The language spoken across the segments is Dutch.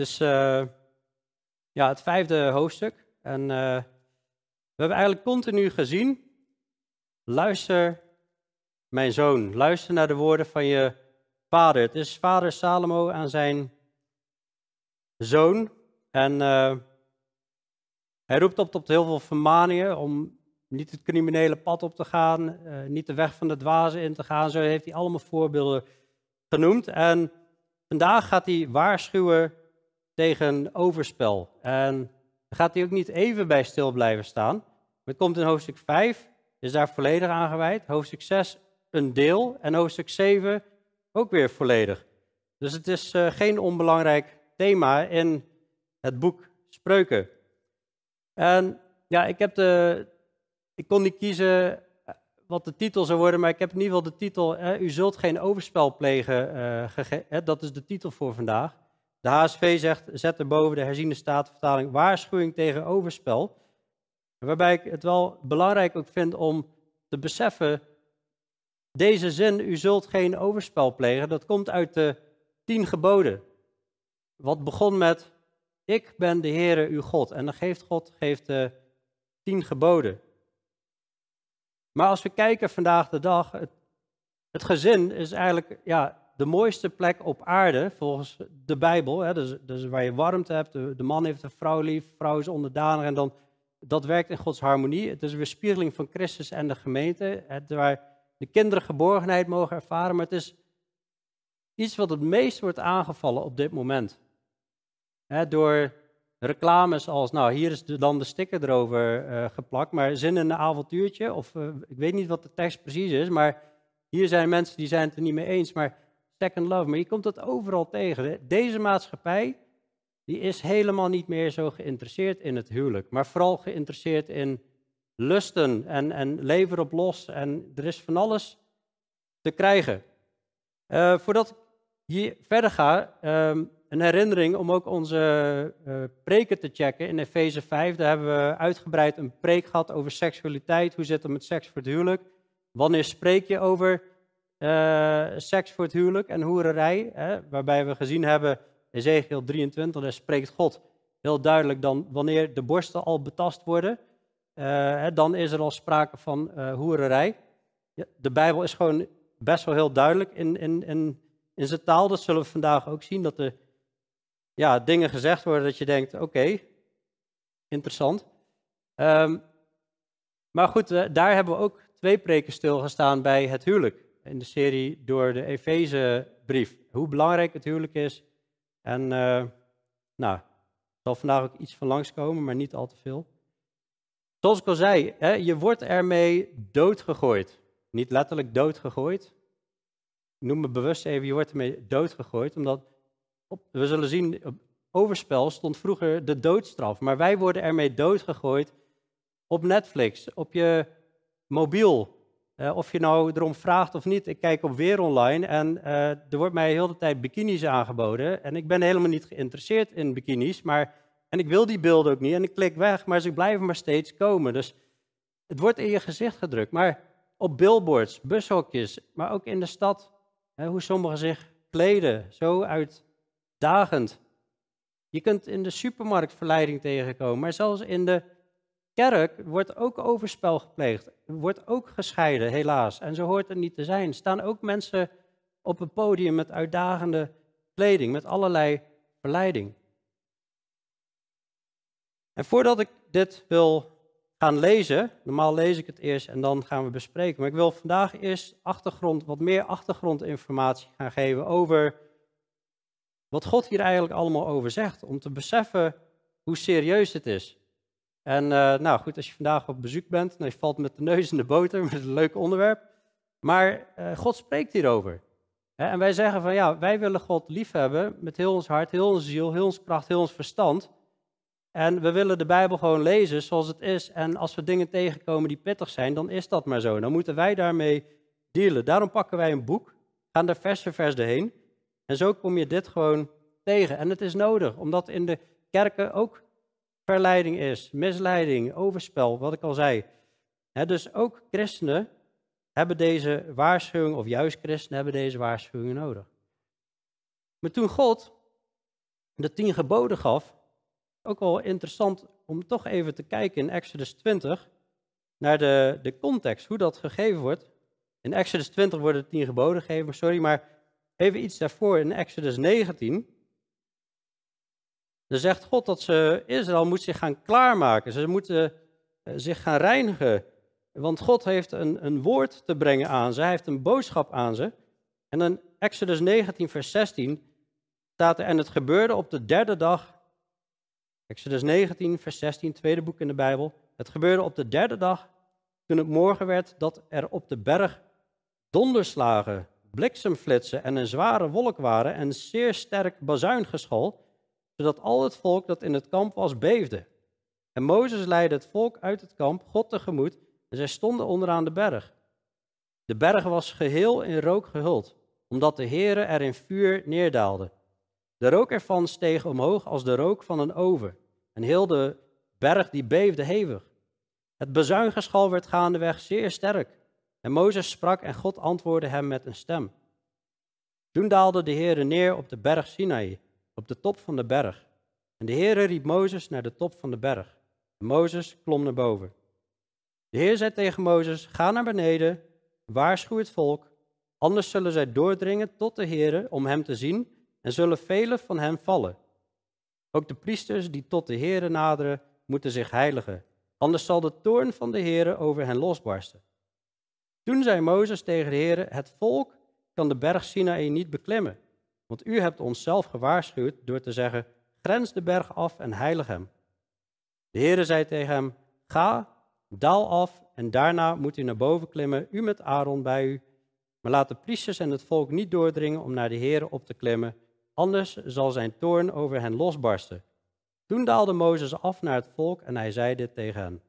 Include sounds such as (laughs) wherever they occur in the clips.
Dus uh, ja, het vijfde hoofdstuk. En uh, we hebben eigenlijk continu gezien, luister mijn zoon, luister naar de woorden van je vader. Het is vader Salomo aan zijn zoon. En uh, hij roept op tot heel veel vermaningen om niet het criminele pad op te gaan, niet de weg van de dwazen in te gaan. Zo heeft hij allemaal voorbeelden genoemd. En vandaag gaat hij waarschuwen tegen overspel. En daar gaat hij ook niet even bij stil blijven staan. Het komt in hoofdstuk 5, is daar volledig aangeweid. Hoofdstuk 6 een deel en hoofdstuk 7 ook weer volledig. Dus het is uh, geen onbelangrijk thema in het boek Spreuken. En ja, ik, heb de, ik kon niet kiezen eh, wat de titel zou worden, maar ik heb in ieder geval de titel, eh, u zult geen overspel plegen, uh, dat is de titel voor vandaag. De HSV zegt, zet erboven de herziende statenvertaling waarschuwing tegen overspel. Waarbij ik het wel belangrijk ook vind om te beseffen, deze zin, u zult geen overspel plegen, dat komt uit de tien geboden. Wat begon met, ik ben de Heere uw God. En dan geeft God geeft de tien geboden. Maar als we kijken vandaag de dag, het, het gezin is eigenlijk, ja, de mooiste plek op aarde, volgens de Bijbel. Hè, dus, dus, waar je warmte hebt, de, de, man heeft een vrouw lief, vrouw is onderdanig en dan, dat werkt in Gods harmonie. Het is een weerspiegeling van Christus en de gemeente, waar de kinderen geborgenheid mogen ervaren, maar het is iets wat het meest wordt aangevallen op dit moment. Hè, door reclames als, nou hier is dan de sticker erover uh, geplakt, maar zin in een avontuurtje, of uh, ik weet niet wat de tekst precies is, maar hier zijn mensen die zijn het er niet mee eens, maar second love. Maar je komt dat overal tegen. Deze maatschappij die is helemaal niet meer zo geïnteresseerd in het huwelijk, maar vooral geïnteresseerd in lusten en, en leven op los. En er is van alles te krijgen. Uh, voordat ik hier verder ga, um, een herinnering om ook onze uh, preken te checken. In Efeze 5, daar hebben we uitgebreid een preek gehad over seksualiteit. Hoe zit het met seks voor het huwelijk? Wanneer spreek je over uh, seks voor het huwelijk en hoererij, hè, waarbij we gezien hebben, Ezekiel 23, daar spreekt God heel duidelijk dan wanneer de borsten al betast worden, uh, dan is er al sprake van uh, hoererij. De Bijbel is gewoon best wel heel duidelijk in, in, in, in zijn taal, dat zullen we vandaag ook zien, dat er ja, dingen gezegd worden dat je denkt, oké, interessant. Um, maar goed, daar hebben we ook twee preken stilgestaan bij het huwelijk in de serie door de Efezebrief. Hoe belangrijk het huwelijk is. En uh, nou, er zal vandaag ook iets van langskomen, maar niet al te veel. Zoals ik al zei, hè, je wordt ermee doodgegooid. Niet letterlijk doodgegooid. Ik noem me bewust even, je wordt ermee doodgegooid. Omdat, op, we zullen zien, op overspel stond vroeger de doodstraf. Maar wij worden ermee doodgegooid op Netflix, op je mobiel, uh, of je nou erom vraagt of niet, ik kijk op Weer Online en uh, er wordt mij heel de tijd bikinis aangeboden. En ik ben helemaal niet geïnteresseerd in bikinis, maar, en ik wil die beelden ook niet en ik klik weg, maar ze blijven maar steeds komen. Dus het wordt in je gezicht gedrukt. Maar op billboards, bushokjes, maar ook in de stad, hè, hoe sommigen zich kleden, zo uitdagend. Je kunt in de supermarkt verleiding tegenkomen, maar zelfs in de kerk wordt ook overspel gepleegd, wordt ook gescheiden, helaas. En zo hoort het niet te zijn. staan ook mensen op het podium met uitdagende kleding, met allerlei verleiding. En voordat ik dit wil gaan lezen, normaal lees ik het eerst en dan gaan we bespreken, maar ik wil vandaag eerst achtergrond, wat meer achtergrondinformatie gaan geven over wat God hier eigenlijk allemaal over zegt, om te beseffen hoe serieus het is. En uh, nou goed, als je vandaag op bezoek bent, dan je valt met de neus in de boter (laughs) met een leuk onderwerp. Maar uh, God spreekt hierover. En wij zeggen van ja, wij willen God liefhebben met heel ons hart, heel onze ziel, heel onze kracht, heel ons verstand. En we willen de Bijbel gewoon lezen zoals het is. En als we dingen tegenkomen die pittig zijn, dan is dat maar zo. Dan moeten wij daarmee dealen. Daarom pakken wij een boek, gaan er vers voor vers doorheen. En zo kom je dit gewoon tegen. En het is nodig, omdat in de kerken ook verleiding is, misleiding, overspel, wat ik al zei. dus ook christenen hebben deze waarschuwing, of juist christenen hebben deze waarschuwingen nodig. Maar toen God de tien geboden gaf, ook wel interessant om toch even te kijken in Exodus 20 naar de, de context, hoe dat gegeven wordt. In Exodus 20 worden de tien geboden gegeven, sorry, maar even iets daarvoor in Exodus 19. Dan zegt God dat ze, Israël moet zich gaan klaarmaken. Ze moeten eh, zich gaan reinigen. Want God heeft een, een woord te brengen aan ze. Hij heeft een boodschap aan ze. En dan Exodus 19, vers 16 staat er, en het gebeurde op de derde dag, Exodus 19, vers 16, tweede boek in de Bijbel. Het gebeurde op de derde dag, toen het morgen werd, dat er op de berg donderslagen, bliksemflitsen en een zware wolk waren en zeer sterk bazuingeschal, zodat al het volk dat in het kamp was beefde. En Mozes leidde het volk uit het kamp God tegemoet en zij stonden onderaan de berg. De berg was geheel in rook gehuld, omdat de Heere er in vuur neerdaalde. De rook ervan steeg omhoog als de rook van een oven. En heel de berg die beefde hevig. Het bezuingeschal werd gaandeweg zeer sterk. En Mozes sprak en God antwoordde hem met een stem. Toen daalde de Heere neer op de berg Sinaï, op de top van de berg. En de Heere riep Mozes naar de top van de berg. En Mozes klom naar boven. De Heer zei tegen Mozes, ga naar beneden, waarschuw het volk, anders zullen zij doordringen tot de Heere om hem te zien en zullen velen van hen vallen. Ook de priesters die tot de Heere naderen, moeten zich heiligen, anders zal de toorn van de Heere over hen losbarsten. Toen zei Mozes tegen de Heere, het volk kan de berg Sinaï niet beklimmen, want u hebt ons zelf gewaarschuwd door te zeggen, grens de berg af en heilig hem. De Heere zei tegen hem, ga, daal af en daarna moet u naar boven klimmen, u met Aaron bij u. Maar laat de priesters en het volk niet doordringen om naar de Heere op te klimmen, anders zal zijn toorn over hen losbarsten. Toen daalde Mozes af naar het volk en hij zei dit tegen hen.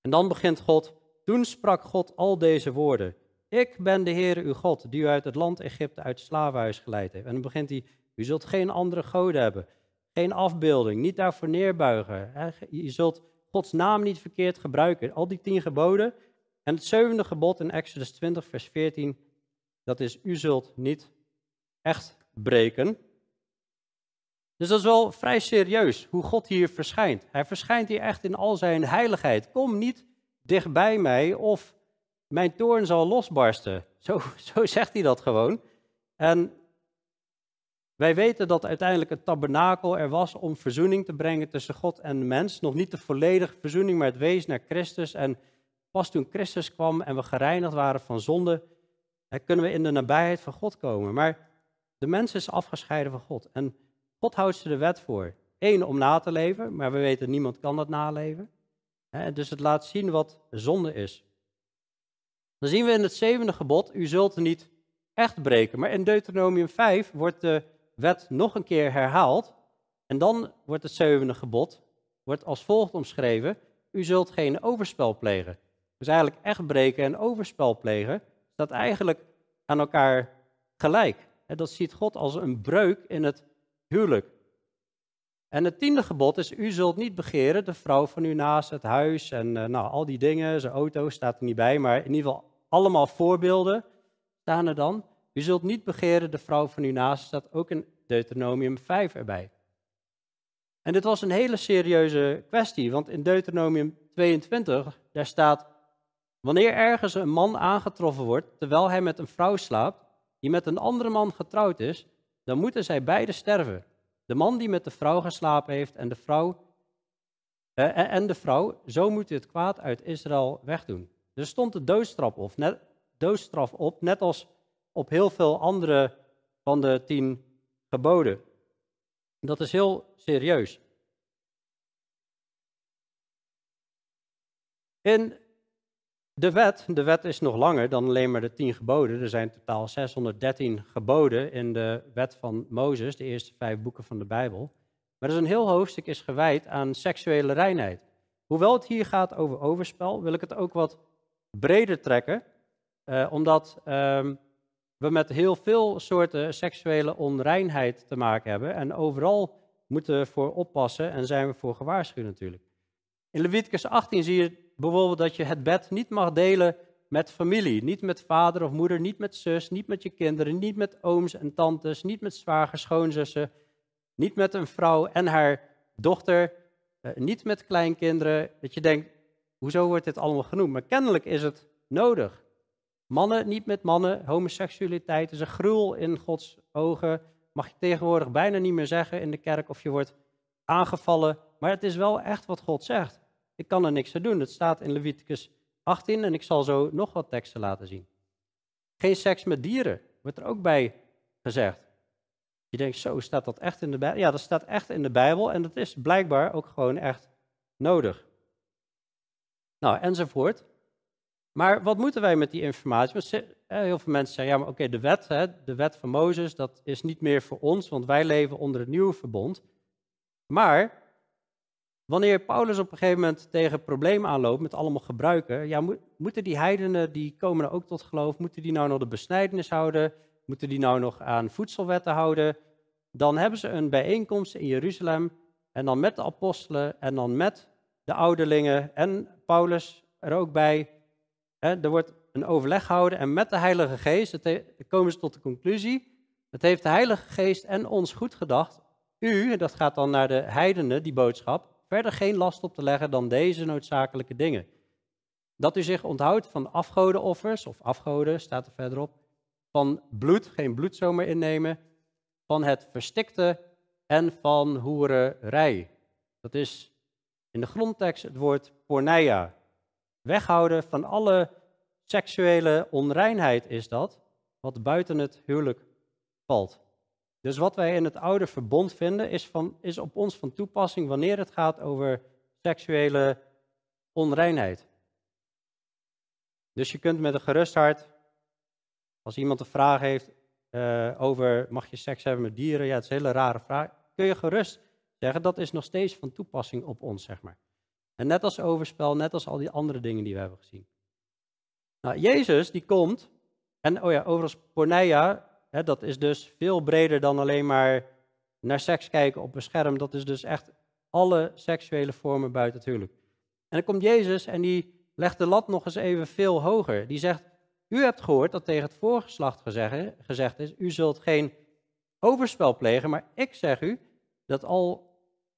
En dan begint God, toen sprak God al deze woorden. Ik ben de Heere uw God, die u uit het land Egypte uit het slavenhuis geleid heeft. En dan begint hij, u zult geen andere goden hebben, geen afbeelding, niet daarvoor neerbuigen. Je zult Gods naam niet verkeerd gebruiken. Al die tien geboden. En het zevende gebod in Exodus 20, vers 14, dat is, u zult niet echt breken. Dus dat is wel vrij serieus hoe God hier verschijnt. Hij verschijnt hier echt in al zijn heiligheid. Kom niet dichtbij mij of mijn toorn zal losbarsten. Zo, (laughs) zo zegt hij dat gewoon. En wij weten dat uiteindelijk het tabernakel er was om verzoening te brengen tussen God en de mens. Nog niet de volledige verzoening, maar het wees naar Christus. En pas toen Christus kwam en we gereinigd waren van zonde, kunnen we in de nabijheid van God komen. Maar de mens is afgescheiden van God. En God houdt ze de wet voor. Eén, om na te leven, maar we weten niemand kan dat naleven. Dus het laat zien wat zonde is. Dan zien we in het zevende gebod, u zult niet echt breken. Maar in Deuteronomium 5 wordt de wet nog een keer herhaald. En dan wordt het zevende gebod wordt als volgt omschreven. U zult geen overspel plegen. Dus eigenlijk echt breken en overspel plegen staat eigenlijk aan elkaar gelijk. Dat ziet God als een breuk in het huwelijk. En het tiende gebod is, u zult niet begeren de vrouw van u naast het huis en uh, nou, al die dingen, zijn auto staat er niet bij, maar in ieder geval allemaal voorbeelden staan er dan. U zult niet begeren de vrouw van u naast, staat ook in Deuteronomium 5 erbij. En dit was een hele serieuze kwestie, want in Deuteronomium 22, daar staat, wanneer ergens een man aangetroffen wordt terwijl hij met een vrouw slaapt, die met een andere man getrouwd is, dan moeten zij beiden sterven. De man die met de vrouw geslapen heeft en de vrouw, eh, en de vrouw zo moet u het kwaad uit Israël wegdoen. Er stond de doodstraf op, net, doodstraf op, net als op heel veel andere van de tien geboden. Dat is heel serieus. In de wet, de wet is nog langer dan alleen maar de tien geboden. Er zijn totaal 613 geboden in de wet van Mozes, de eerste vijf boeken van de Bijbel. Maar er is een heel hoofdstuk is gewijd aan seksuele reinheid. Hoewel het hier gaat over overspel, wil ik het ook wat breder trekken. Eh, omdat ehm, we met heel veel soorten seksuele onreinheid te maken hebben. En overal moeten we voor oppassen en zijn we voor gewaarschuwd natuurlijk. In Leviticus 18 zie je bijvoorbeeld dat je het bed niet mag delen met familie. Niet met vader of moeder, niet met zus, niet met je kinderen, niet met ooms en tantes, niet met zwagers, schoonzussen. Niet met een vrouw en haar dochter, eh, niet met kleinkinderen. Dat je denkt, hoezo wordt dit allemaal genoemd? Maar kennelijk is het nodig. Mannen niet met mannen, homoseksualiteit is een gruwel in Gods ogen. Mag je tegenwoordig bijna niet meer zeggen in de kerk of je wordt aangevallen. Maar het is wel echt wat God zegt. Ik kan er niks aan doen. Het staat in Leviticus 18 en ik zal zo nog wat teksten laten zien. Geen seks met dieren, wordt er ook bij gezegd. Je denkt, zo staat dat echt in de Bijbel? Ja, dat staat echt in de Bijbel en dat is blijkbaar ook gewoon echt nodig. Nou, enzovoort. Maar wat moeten wij met die informatie? Heel veel mensen zeggen, ja, maar oké, de wet, hè, de wet van Mozes, dat is niet meer voor ons, want wij leven onder het nieuwe verbond. Maar wanneer Paulus op een gegeven moment tegen problemen aanloopt met allemaal gebruiken, ja, moeten die heidenen, die komen er ook tot geloof, moeten die nou nog de besnijdenis houden? Moeten die nou nog aan voedselwetten houden? Dan hebben ze een bijeenkomst in Jeruzalem en dan met de apostelen en dan met de ouderlingen en Paulus er ook bij. Er wordt een overleg gehouden en met de Heilige Geest komen ze tot de conclusie. Het heeft de Heilige Geest en ons goed gedacht. U, dat gaat dan naar de heidenen, die boodschap, verder geen last op te leggen dan deze noodzakelijke dingen. Dat u zich onthoudt van afgodenoffers, of afgoden staat er verderop, van bloed, geen bloed zomaar innemen, van het verstikte en van hoererij. Dat is in de grondtekst het woord porneia. Weghouden van alle seksuele onreinheid is dat, wat buiten het huwelijk valt. Dus wat wij in het oude verbond vinden, is, van, is op ons van toepassing wanneer het gaat over seksuele onreinheid. Dus je kunt met een gerust hart, als iemand een vraag heeft uh, over mag je seks hebben met dieren, ja, het is een hele rare vraag, kun je gerust zeggen dat is nog steeds van toepassing op ons, zeg maar. En net als overspel, net als al die andere dingen die we hebben gezien. Nou, Jezus die komt, en oh ja, overigens porneia, hè, dat is dus veel breder dan alleen maar naar seks kijken op een scherm. Dat is dus echt alle seksuele vormen buiten het huwelijk. En dan komt Jezus en die legt de lat nog eens even veel hoger. Die zegt, u hebt gehoord dat tegen het voorgeslacht gezegd is, u zult geen overspel plegen, maar ik zeg u dat al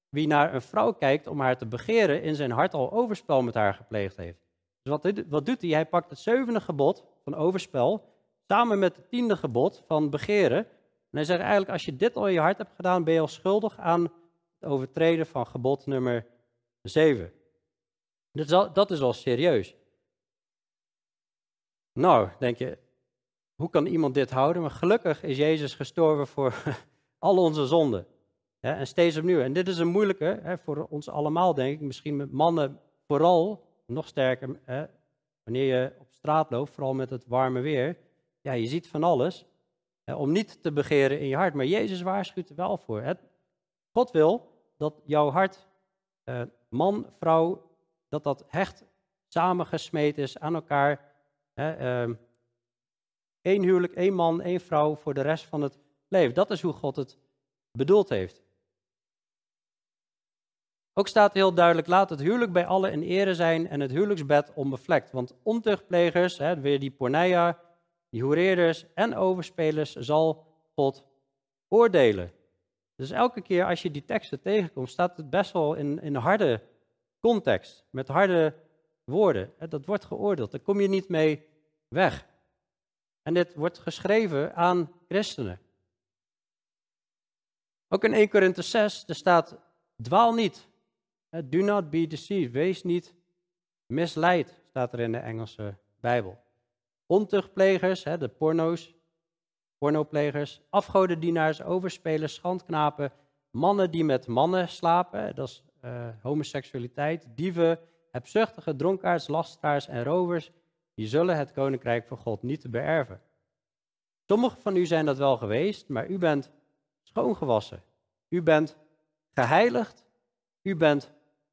wie naar een vrouw kijkt om haar te begeren, in zijn hart al overspel met haar gepleegd heeft. Dus wat, wat doet hij? Hij pakt het zevende gebod van overspel samen met het tiende gebod van begeren. En hij zegt eigenlijk, als je dit al in je hart hebt gedaan, ben je al schuldig aan het overtreden van gebod nummer 7. Dus dat, dat is al serieus. Nou, denk je, hoe kan iemand dit houden? Maar gelukkig is Jezus gestorven voor (laughs) al onze zonden. En steeds opnieuw. En dit is een moeilijke voor ons allemaal, denk ik. Misschien met mannen vooral, nog sterker, wanneer je op straat loopt, vooral met het warme weer. Ja, je ziet van alles. om niet te begeren in je hart. Maar Jezus waarschuwt er wel voor. God wil dat jouw hart, eh, man, vrouw, dat dat hecht samengesmeed is aan elkaar. Eén ehm, huwelijk, één man, één vrouw voor de rest van het leven. Dat is hoe God het bedoeld heeft. Ook staat heel duidelijk, laat het huwelijk bij allen in ere zijn en het huwelijksbed onbevlekt. Want ontuchtplegers, hè, weer die porneia, die hoereerders en overspelers zal God oordelen. Dus elke keer als je die teksten tegenkomt, staat het best wel in, in harde context, met harde woorden. Dat wordt geoordeeld, daar kom je niet mee weg. En dit wordt geschreven aan christenen. Ook in 1 Korinthe 6, er staat, dwaal niet. Do not be deceived. Wees niet misleid, staat er in de Engelse Bijbel. Ontuchtplegers, de porno's, pornoplegers, afgodendienaars, overspelers, schandknapen, mannen die met mannen slapen, dat is uh, homoseksualiteit, dieven, hebzuchtige, dronkaards, lasteraars en rovers, die zullen het koninkrijk van God niet beërven. Sommigen van u zijn dat wel geweest, maar u bent schoongewassen. U bent geheiligd. U bent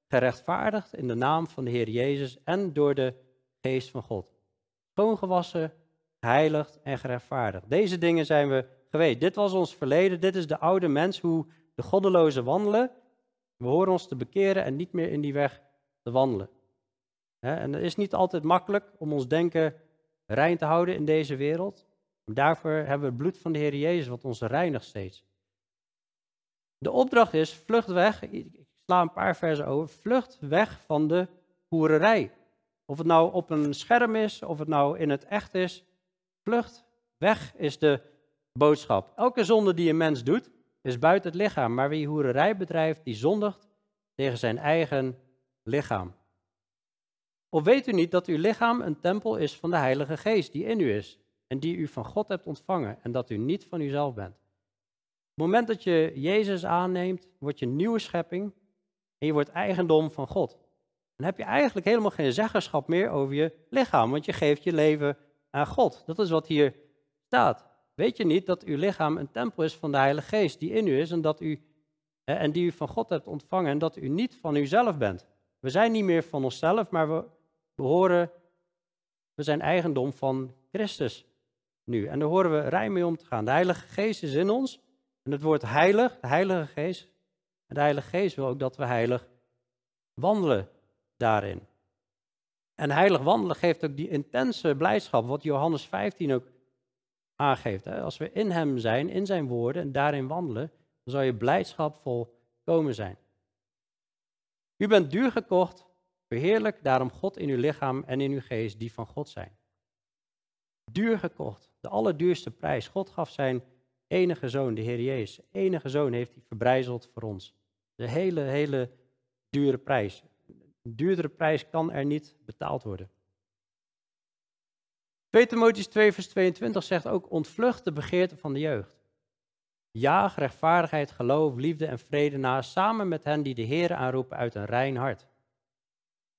gerechtvaardigd in de naam van de Heer Jezus en door de geest van God. Schoongewassen, geheiligd en gerechtvaardigd. Deze dingen zijn we geweest. Dit was ons verleden. Dit is de oude mens, hoe de goddelozen wandelen. We horen ons te bekeren en niet meer in die weg te wandelen. En het is niet altijd makkelijk om ons denken rein te houden in deze wereld. daarvoor hebben we het bloed van de Heer Jezus, wat ons reinigt steeds. De opdracht is, vlucht weg, sla een paar versen over, vlucht weg van de hoererij. Of het nou op een scherm is, of het nou in het echt is, vlucht weg is de boodschap. Elke zonde die een mens doet, is buiten het lichaam, maar wie hoererij bedrijft, die zondigt tegen zijn eigen lichaam. Of weet u niet dat uw lichaam een tempel is van de Heilige Geest die in u is en die u van God hebt ontvangen en dat u niet van uzelf bent? Op het moment dat je Jezus aanneemt, word je nieuwe schepping en je wordt eigendom van God. Dan heb je eigenlijk helemaal geen zeggenschap meer over je lichaam, want je geeft je leven aan God. Dat is wat hier staat. Weet je niet dat uw lichaam een tempel is van de Heilige Geest die in u is en, dat u, en die u van God hebt ontvangen en dat u niet van uzelf bent? We zijn niet meer van onszelf, maar we behoren, we zijn eigendom van Christus nu. En daar horen we rij mee om te gaan. De Heilige Geest is in ons. En het woord heilig, de Heilige Geest. De Heilige Geest wil ook dat we heilig wandelen daarin. En heilig wandelen geeft ook die intense blijdschap, wat Johannes 15 ook aangeeft. Als we in Hem zijn, in Zijn woorden en daarin wandelen, dan zal je blijdschap volkomen zijn. U bent duur gekocht, verheerlijk daarom God in uw lichaam en in uw geest die van God zijn. Duur gekocht, de allerduurste prijs. God gaf zijn enige zoon, de Heer Jezus. Enige zoon heeft hij verbrijzeld voor ons. De hele, hele dure prijs. Een duurdere prijs kan er niet betaald worden. 2 Timotheüs 2 vers 22 zegt ook, ontvlucht de begeerte van de jeugd. Jaag rechtvaardigheid, geloof, liefde en vrede na, samen met hen die de Heer aanroepen uit een rein hart.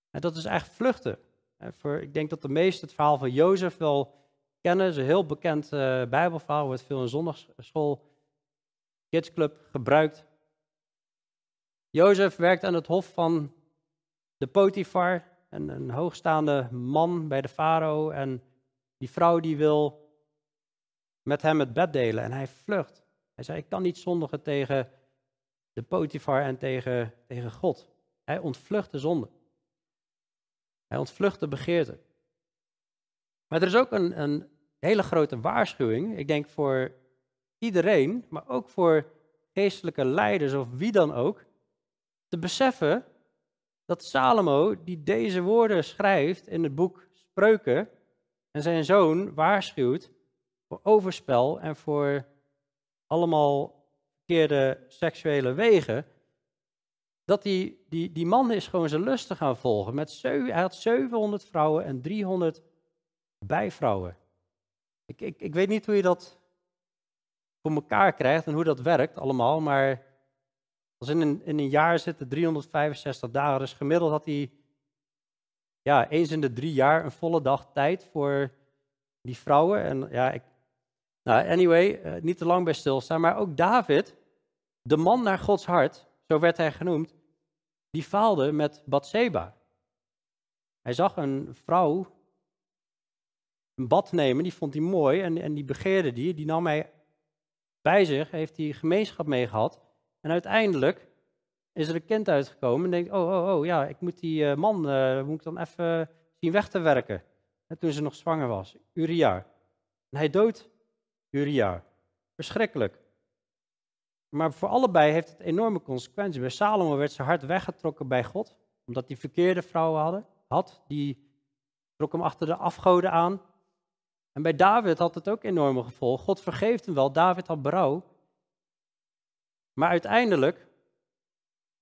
En dat is echt vluchten. voor, ik denk dat de meesten het verhaal van Jozef wel kennen. Het is een heel bekend uh, bijbelverhaal, wordt veel in zondagsschool, kidsclub gebruikt. Jozef werkt aan het hof van de Potifar, een, een hoogstaande man bij de farao. En die vrouw die wil met hem het bed delen en hij vlucht. Hij zei, ik kan niet zondigen tegen de Potifar en tegen, tegen God. Hij ontvlucht de zonde. Hij ontvlucht de begeerte. Maar er is ook een, een hele grote waarschuwing, ik denk voor iedereen, maar ook voor geestelijke leiders of wie dan ook, te beseffen dat Salomo, die deze woorden schrijft in het boek Spreuken, en zijn zoon waarschuwt voor overspel en voor allemaal verkeerde seksuele wegen, dat die, die, die man is gewoon zijn lusten gaan volgen. Met zeven, hij had 700 vrouwen en 300 bijvrouwen. Ik, ik, ik weet niet hoe je dat voor elkaar krijgt en hoe dat werkt allemaal, maar als in een, in een jaar zitten 365 dagen, dus gemiddeld had hij ja, eens in de drie jaar een volle dag tijd voor die vrouwen. En ja, ik, nou, anyway, uh, niet te lang bij stilstaan, maar ook David, de man naar Gods hart, zo werd hij genoemd, die faalde met Bathseba. Hij zag een vrouw een bad nemen, die vond hij mooi en, en die begeerde die, die nam hij bij zich, heeft hij gemeenschap mee gehad. En uiteindelijk is er een kind uitgekomen en denkt, oh, oh, oh, ja, ik moet die uh, man, uh, moet ik dan even zien weg te werken. En toen ze nog zwanger was, Uria. En hij doodt Uria. Verschrikkelijk. Maar voor allebei heeft het enorme consequenties. Bij Salomo werd zijn hart weggetrokken bij God, omdat hij verkeerde vrouwen hadden, had. Die trok hem achter de afgoden aan. En bij David had het ook enorme gevolgen. God vergeeft hem wel, David had berouw. Maar uiteindelijk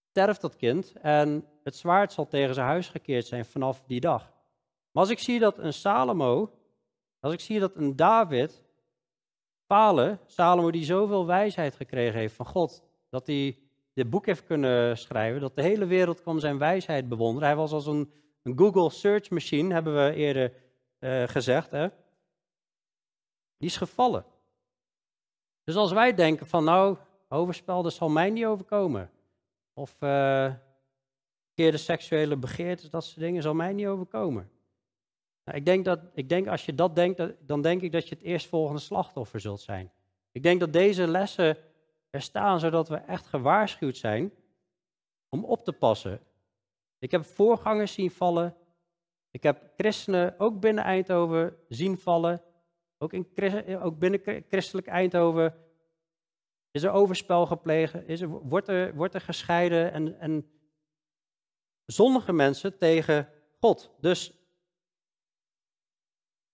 sterft dat kind en het zwaard zal tegen zijn huis gekeerd zijn vanaf die dag. Maar als ik zie dat een Salomo, als ik zie dat een David falen, Salomo die zoveel wijsheid gekregen heeft van God, dat hij dit boek heeft kunnen schrijven, dat de hele wereld kwam zijn wijsheid bewonderen. Hij was als een, een Google search machine, hebben we eerder uh, gezegd. Hè? Die is gevallen. Dus als wij denken van nou, overspel, dat zal mij niet overkomen. Of uh, verkeerde seksuele begeertes, dat soort dingen, zal mij niet overkomen. Nou, ik, denk dat, ik denk als je dat denkt, dan denk ik dat je het eerstvolgende slachtoffer zult zijn. Ik denk dat deze lessen er staan zodat we echt gewaarschuwd zijn om op te passen. Ik heb voorgangers zien vallen. Ik heb christenen ook binnen Eindhoven zien vallen. Ook, in, ook binnen christelijk Eindhoven Is er overspel gepleegd? Is er, wordt, er, wordt er gescheiden? En, en zondige mensen tegen God. Dus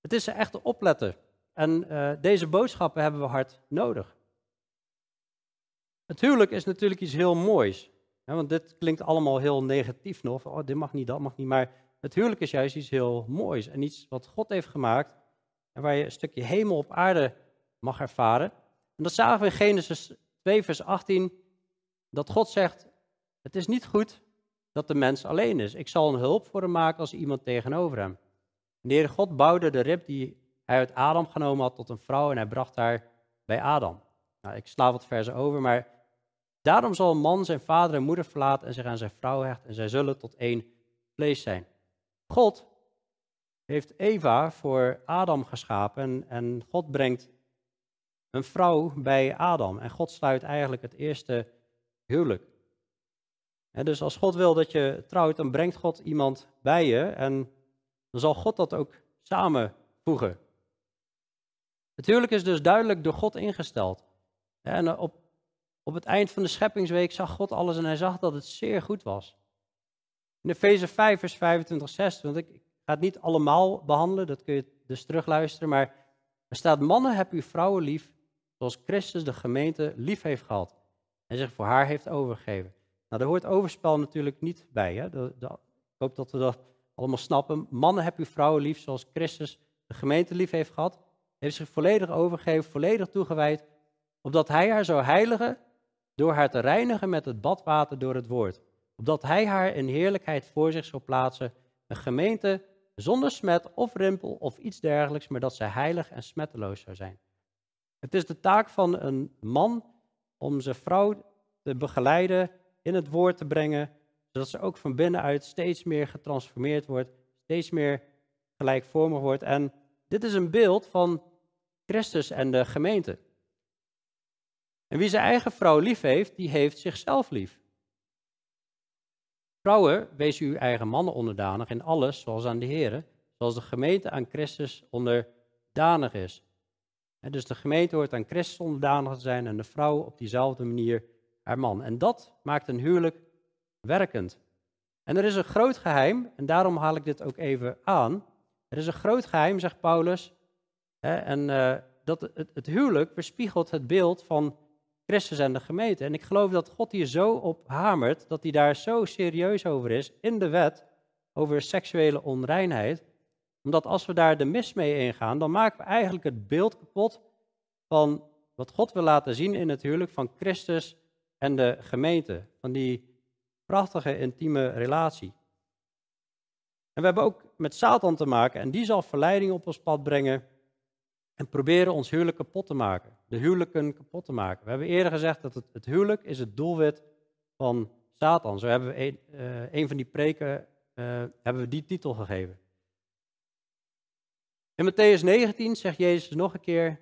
het is echt te opletten. En uh, deze boodschappen hebben we hard nodig. Het huwelijk is natuurlijk iets heel moois. Hè, want dit klinkt allemaal heel negatief nog. Oh, dit mag niet, dat mag niet. Maar het huwelijk is juist iets heel moois. En iets wat God heeft gemaakt. En waar je een stukje hemel op aarde mag ervaren. En dat zagen we in Genesis 2, vers 18. Dat God zegt: Het is niet goed dat de mens alleen is. Ik zal een hulp voor hem maken als iemand tegenover hem. En de God bouwde de rib die hij uit Adam genomen had tot een vrouw en hij bracht haar bij Adam. Nou, ik sla wat versen over, maar daarom zal een man zijn vader en moeder verlaten en zich aan zijn vrouw hechten en zij zullen tot één vlees zijn. God heeft Eva voor Adam geschapen en, en God brengt een vrouw bij Adam. En God sluit eigenlijk het eerste huwelijk. En dus als God wil dat je trouwt, dan brengt God iemand bij je en dan zal God dat ook samenvoegen. Het huwelijk is dus duidelijk door God ingesteld. En op, op het eind van de scheppingsweek zag God alles en hij zag dat het zeer goed was. In Efeze 5, vers 25, 6, want ik, ik ga het niet allemaal behandelen, dat kun je dus terugluisteren, maar er staat, mannen heb uw vrouwen lief, zoals Christus de gemeente lief heeft gehad en zich voor haar heeft overgegeven. Nou, daar hoort overspel natuurlijk niet bij. Hè? ik hoop dat we dat allemaal snappen. Mannen heb uw vrouwen lief, zoals Christus de gemeente lief heeft gehad heeft zich volledig overgegeven, volledig toegewijd, opdat hij haar zou heiligen door haar te reinigen met het badwater door het woord. Opdat hij haar in heerlijkheid voor zich zou plaatsen, een gemeente zonder smet of rimpel of iets dergelijks, maar dat zij heilig en smetteloos zou zijn. Het is de taak van een man om zijn vrouw te begeleiden, in het woord te brengen, zodat ze ook van binnenuit steeds meer getransformeerd wordt, steeds meer gelijkvormig wordt. En dit is een beeld van Christus en de gemeente. En wie zijn eigen vrouw lief heeft, die heeft zichzelf lief. Vrouwen, wees uw eigen mannen onderdanig in alles, zoals aan de Heer, zoals de gemeente aan Christus onderdanig is. Dus de gemeente hoort aan Christus onderdanig te zijn en de vrouw op diezelfde manier haar man. En dat maakt een huwelijk werkend. En er is een groot geheim, en daarom haal ik dit ook even aan. Er is een groot geheim, zegt Paulus, Hè, en uh, dat het, het huwelijk weerspiegelt het beeld van Christus en de gemeente. En ik geloof dat God hier zo op hamert, dat hij daar zo serieus over is in de wet over seksuele onreinheid. Omdat als we daar de mis mee ingaan, dan maken we eigenlijk het beeld kapot van wat God wil laten zien in het huwelijk van Christus en de gemeente. Van die prachtige intieme relatie. En we hebben ook met Satan te maken en die zal verleiding op ons pad brengen en proberen ons huwelijk kapot te maken. De huwelijken kapot te maken. We hebben eerder gezegd dat het, het huwelijk is het doelwit van Satan. Zo hebben we een, een van die preken, uh, hebben we die titel gegeven. In Matthäus 19 zegt Jezus nog een keer,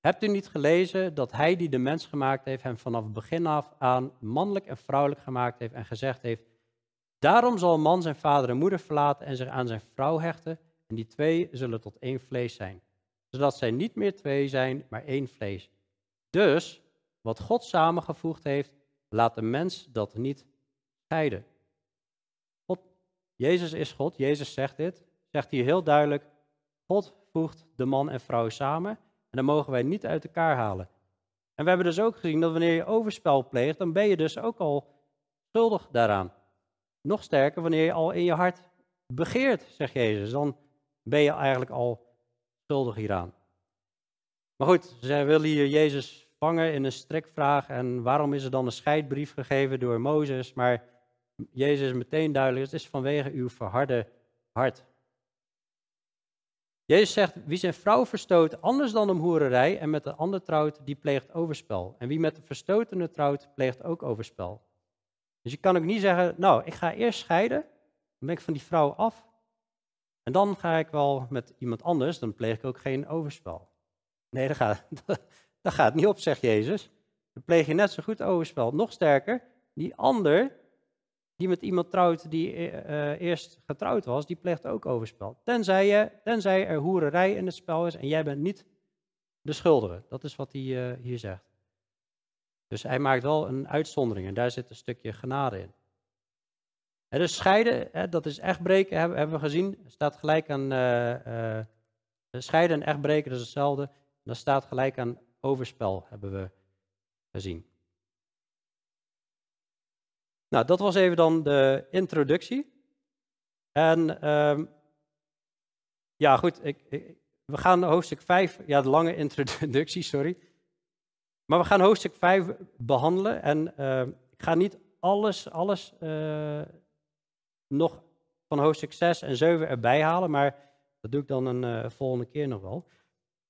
hebt u niet gelezen dat hij die de mens gemaakt heeft, hem vanaf het begin af aan mannelijk en vrouwelijk gemaakt heeft en gezegd heeft, daarom zal een man zijn vader en moeder verlaten en zich aan zijn vrouw hechten en die twee zullen tot één vlees zijn zodat zij niet meer twee zijn, maar één vlees. Dus, wat God samengevoegd heeft, laat de mens dat niet scheiden. God, Jezus is God, Jezus zegt dit, zegt hier heel duidelijk, God voegt de man en vrouw samen en dan mogen wij niet uit elkaar halen. En we hebben dus ook gezien dat wanneer je overspel pleegt, dan ben je dus ook al schuldig daaraan. Nog sterker, wanneer je al in je hart begeert, zegt Jezus, dan ben je eigenlijk al schuldig hieraan. Maar goed, zij willen hier Jezus vangen in een strikvraag. En waarom is er dan een scheidbrief gegeven door Mozes? Maar Jezus is meteen duidelijk, het is vanwege uw verharde hart. Jezus zegt, wie zijn vrouw verstoot anders dan om hoererij en met de ander trouwt, die pleegt overspel. En wie met de verstotene trouwt, pleegt ook overspel. Dus je kan ook niet zeggen, nou, ik ga eerst scheiden, dan ben ik van die vrouw af, en dan ga ik wel met iemand anders, dan pleeg ik ook geen overspel. Nee, dat gaat, (laughs) dat gaat niet op, zegt Jezus. Dan pleeg je net zo goed overspel. Nog sterker, die ander die met iemand trouwt die uh, eerst getrouwd was, die pleegt ook overspel. Tenzij, je, tenzij er hoererij in het spel is en jij bent niet de schuldige. Dat is wat hij uh, hier zegt. Dus hij maakt wel een uitzondering en daar zit een stukje genade in. En dus scheiden, dat is echt breken, hebben we gezien. staat gelijk aan scheiden en echt breken, dat is hetzelfde. Dat staat gelijk aan overspel, hebben we gezien. Nou, dat was even dan de introductie. En ehm, ja, goed, ik, we gaan hoofdstuk 5, ja, de lange introductie, (laughs) sorry. Maar we gaan hoofdstuk 5 behandelen. En ehm, ik ga niet alles, alles uh, nog van hoofdstuk 6 en 7 erbij halen, maar dat doe ik dan een uh, volgende keer nog wel.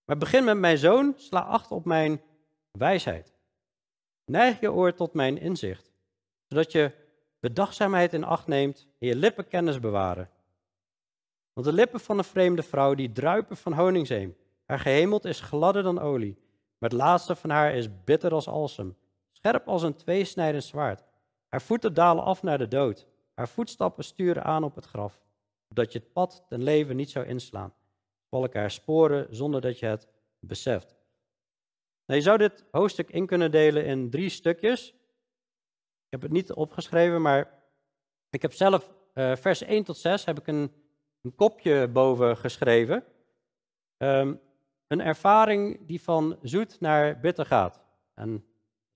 Maar begin met mijn zoon, sla acht op mijn wijsheid. Neig je oor tot mijn inzicht, zodat je bedachtzaamheid in acht neemt en je lippen kennis bewaren. Want de lippen van een vreemde vrouw, die druipen van honingzeem. Haar gehemeld is gladder dan olie, maar het laatste van haar is bitter als alsem, scherp als een tweesnijdend zwaard. Haar voeten dalen af naar de dood, haar voetstappen sturen aan op het graf, opdat je het pad ten leven niet zou inslaan. Valken haar sporen zonder dat je het beseft. Nou, je zou dit hoofdstuk in kunnen delen in drie stukjes. Ik heb het niet opgeschreven, maar ik heb zelf uh, vers 1 tot 6 heb ik een, een kopje boven geschreven. Um, een ervaring die van zoet naar bitter gaat. En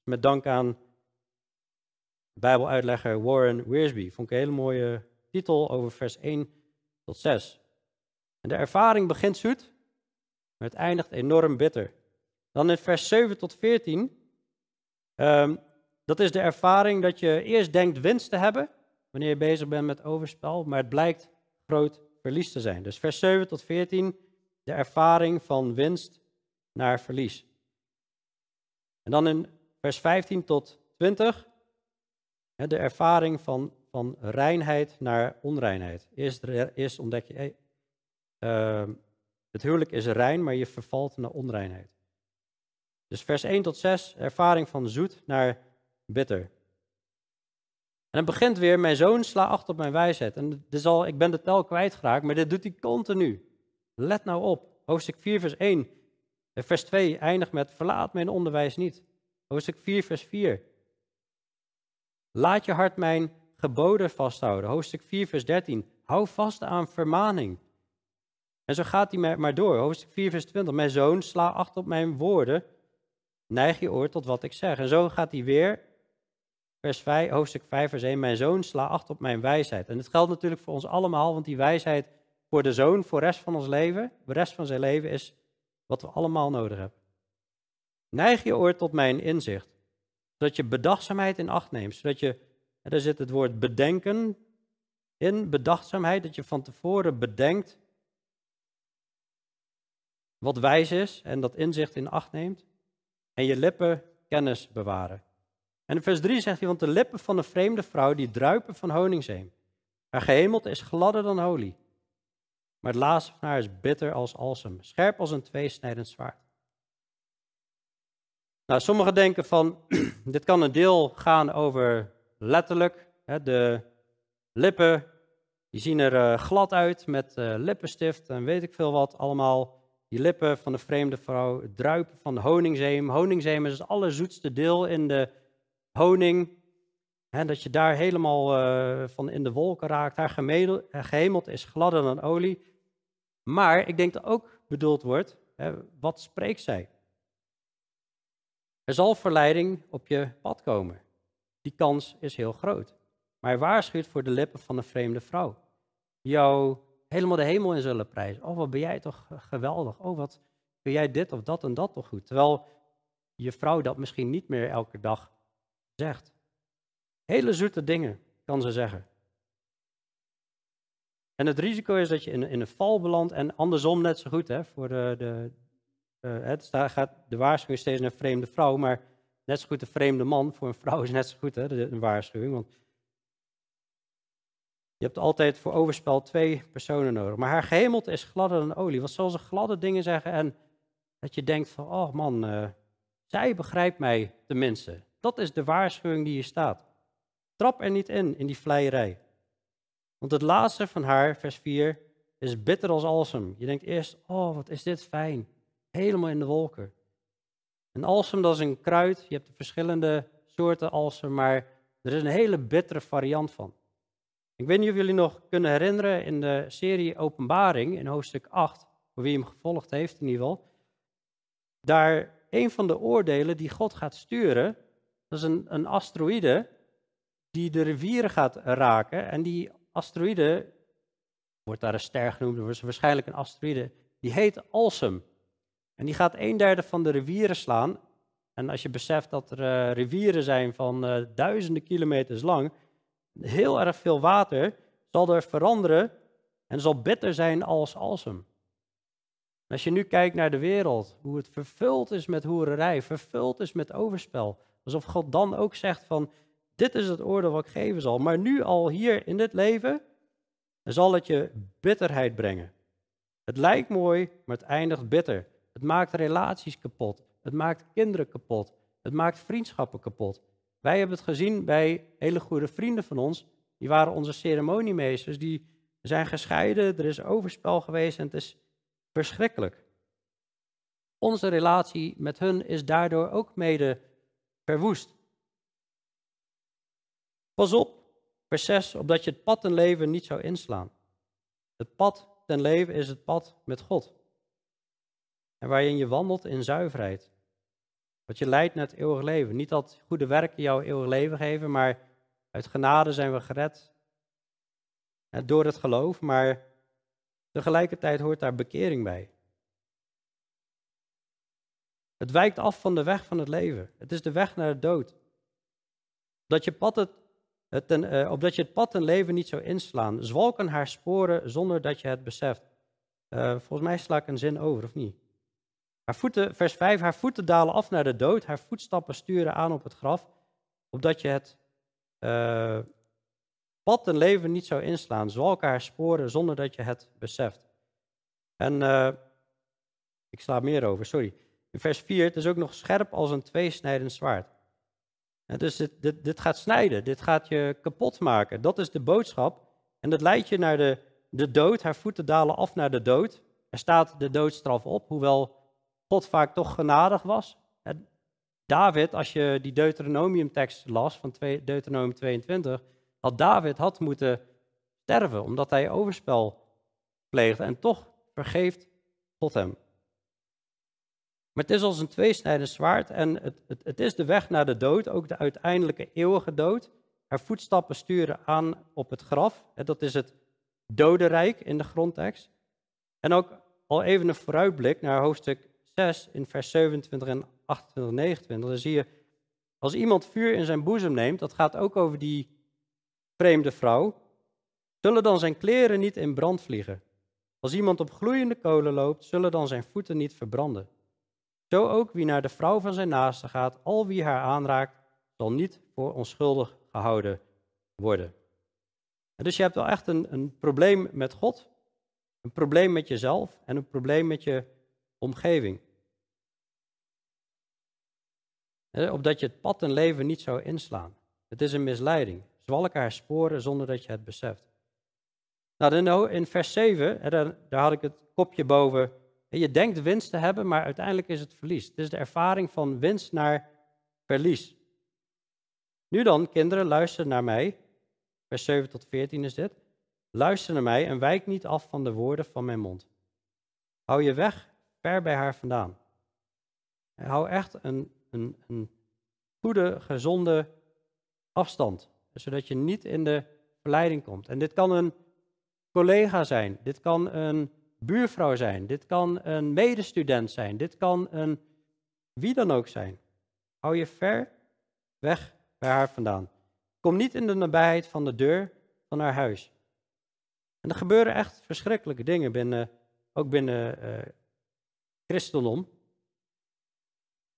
met dank aan Bijbeluitlegger Warren Wiersbe. Vond ik een hele mooie titel over vers 1 tot 6. En de ervaring begint zoet, maar het eindigt enorm bitter. Dan in vers 7 tot 14. Um, ehm, dat is de ervaring dat je eerst denkt winst te hebben, wanneer je bezig bent met overspel, maar het blijkt groot verlies te zijn. Dus vers 7 tot 14, de ervaring van winst naar verlies. En dan in vers 15 tot 20, de ervaring van, van reinheid naar onreinheid. Eerst, ontdek je, uh, het huwelijk is rein, maar je vervalt naar onreinheid. Dus vers 1 tot 6, ervaring van zoet naar bitter. En het begint weer, mijn zoon sla acht op mijn wijsheid. En dit al, ik ben de tel kwijtgeraakt, maar dit doet hij continu. Let nou op. Hoofdstuk 4, vers 1. Vers 2 eindigt met, verlaat mijn onderwijs niet. Hoofdstuk 4, vers 4. Laat je hart mijn geboden vasthouden. Hoofdstuk 4, vers 13. Hou vast aan vermaning. En zo gaat hij maar door. Hoofdstuk 4, vers 20. Mijn zoon, sla acht op mijn woorden. Neig je oor tot wat ik zeg. En zo gaat hij weer. Vers 5, hoofdstuk 5, vers 1. Mijn zoon, sla acht op mijn wijsheid. En het geldt natuurlijk voor ons allemaal, want die wijsheid voor de zoon, voor de rest van ons leven, de rest van zijn leven, is wat we allemaal nodig hebben. Neig je oor tot mijn inzicht zodat je bedachtzaamheid in acht neemt. Zodat je, daar zit het woord bedenken in, bedachtzaamheid, dat je van tevoren bedenkt wat wijs is en dat inzicht in acht neemt. En je lippen kennis bewaren. En in vers 3 zegt hij, want de lippen van een vreemde vrouw die druipen van honingzeem. Haar gehemelte is gladder dan olie. Maar het laatste van haar is bitter als alsem, scherp als een tweesnijdend zwaard. Nou, sommigen denken van, (clears throat) dit kan een deel gaan over letterlijk, hè, de lippen, die zien er uh, glad uit met uh, lippenstift en weet ik veel wat allemaal. Die lippen van de vreemde vrouw, het druipen van de honingzeem. Honingzeem is het allerzoetste deel in de honing. Hè, dat je daar helemaal uh, van in de wolken raakt. Haar gehemeld is gladder dan olie. Maar ik denk dat ook bedoeld wordt, hè, wat spreekt zij? Er zal verleiding op je pad komen. Die kans is heel groot. Maar hij waarschuwt voor de lippen van een vreemde vrouw. Jou helemaal de hemel in zullen prijzen. Oh, wat ben jij toch geweldig. Oh, wat kun jij dit of dat en dat toch goed. Terwijl je vrouw dat misschien niet meer elke dag zegt. Hele zoete dingen kan ze zeggen. En het risico is dat je in, in een val belandt en andersom net zo goed hè, voor de, de, uh, het gaat de waarschuwing steeds naar vreemde vrouw, maar net zo goed een vreemde man voor een vrouw is net zo goed hè, een waarschuwing. Want je hebt altijd voor overspel twee personen nodig. Maar haar gehemelte is gladder dan olie. Wat zal ze gladde dingen zeggen en dat je denkt van, oh man, uh, zij begrijpt mij tenminste. Dat is de waarschuwing die hier staat. Trap er niet in, in die vleierij. Want het laatste van haar, vers 4, is bitter als alsem. Je denkt eerst, oh wat is dit fijn helemaal in de wolken. Een alsem dat is een kruid. Je hebt verschillende soorten alsem, maar er is een hele bittere variant van. Ik weet niet of jullie nog kunnen herinneren in de serie Openbaring in hoofdstuk 8, voor wie hem gevolgd heeft in ieder geval. Daar een van de oordelen die God gaat sturen, dat is een, een asteroïde die de rivieren gaat raken. En die asteroïde, wordt daar een ster genoemd, is waarschijnlijk een asteroïde, die heet Alsem. En die gaat een derde van de rivieren slaan. En als je beseft dat er uh, rivieren zijn van uh, duizenden kilometers lang, heel erg veel water, zal er veranderen en zal bitter zijn als Alsem. als je nu kijkt naar de wereld, hoe het vervuld is met hoererij, vervuld is met overspel, alsof God dan ook zegt van, dit is het oordeel wat ik geven zal. Maar nu al hier in dit leven, zal het je bitterheid brengen. Het lijkt mooi, maar het eindigt bitter. Het maakt relaties kapot. Het maakt kinderen kapot. Het maakt vriendschappen kapot. Wij hebben het gezien bij hele goede vrienden van ons. Die waren onze ceremoniemeesters. Die zijn gescheiden. Er is overspel geweest en het is verschrikkelijk. Onze relatie met hun is daardoor ook mede Pas op, vers 6, opdat je het pad ten leven niet zou inslaan. Het pad ten leven is het pad met God. En waarin je wandelt in zuiverheid. Dat je leidt naar het eeuwig leven. Niet dat goede werken jou eeuwig leven geven, maar uit genade zijn we gered. Door het geloof, maar tegelijkertijd hoort daar bekering bij. Het wijkt af van de weg van het leven. Het is de weg naar de dood. Dat je pad het, het uh, opdat je het pad en leven niet zou inslaan. Zwalken haar sporen zonder dat je het beseft. Uh, volgens mij sla ik een zin over, of niet? Haar voeten, vers 5, haar voeten dalen af naar de dood, haar voetstappen sturen aan op het graf, opdat je het uh, pad en leven niet zou inslaan, zwalken haar sporen zonder dat je het beseft. En ik sla meer over, sorry. Vers 4, het is ook nog scherp als een tweesnijdend zwaard. Dus dit, dit, dit gaat snijden, dit gaat je kapot maken. Dat is de boodschap. En dat leidt je naar de, de dood. Haar voeten dalen af naar de dood. Er staat de doodstraf op, hoewel God vaak toch genadig was. David, als je die Deuteronomium-tekst las van Deuteronomium 22, had David had moeten sterven omdat hij overspel pleegde en toch vergeeft God hem. Maar het is als een tweesnijdend zwaard en het, het, het is de weg naar de dood, ook de uiteindelijke eeuwige dood. Haar voetstappen sturen aan op het graf. Dat is het dodenrijk in de grondtekst. En ook al even een vooruitblik naar hoofdstuk 6 in vers 27 en 28 29. Dan zie je, als iemand vuur in zijn boezem neemt, dat gaat ook over die vreemde vrouw, zullen dan zijn kleren niet in brand vliegen. Als iemand op gloeiende kolen loopt, zullen dan zijn voeten niet verbranden. Zo ook wie naar de vrouw van zijn naaste gaat, al wie haar aanraakt, zal niet voor onschuldig gehouden worden. En dus je hebt wel echt een, een probleem met God, een probleem met jezelf en een probleem met je omgeving. opdat je het pad en leven niet zou inslaan. Het is een misleiding. Zwalk haar sporen zonder dat je het beseft. Nou, in vers 7, daar had ik het kopje boven je denkt winst te hebben, maar uiteindelijk is het verlies. Het is de ervaring van winst naar verlies. Nu dan, kinderen, luister naar mij. Vers 7 tot 14 is dit. Luister naar mij en wijk niet af van de woorden van mijn mond. Hou je weg ver bij haar vandaan. Hou echt een, een, een goede, gezonde afstand. Zodat je niet in de verleiding komt. En dit kan een collega zijn. Dit kan een buurvrouw zijn, dit kan een medestudent zijn, dit kan een wie dan ook zijn. Hou je ver weg bij haar vandaan. Kom niet in de nabijheid van de deur van haar huis. En er gebeuren echt verschrikkelijke dingen binnen, ook binnen uh, christendom.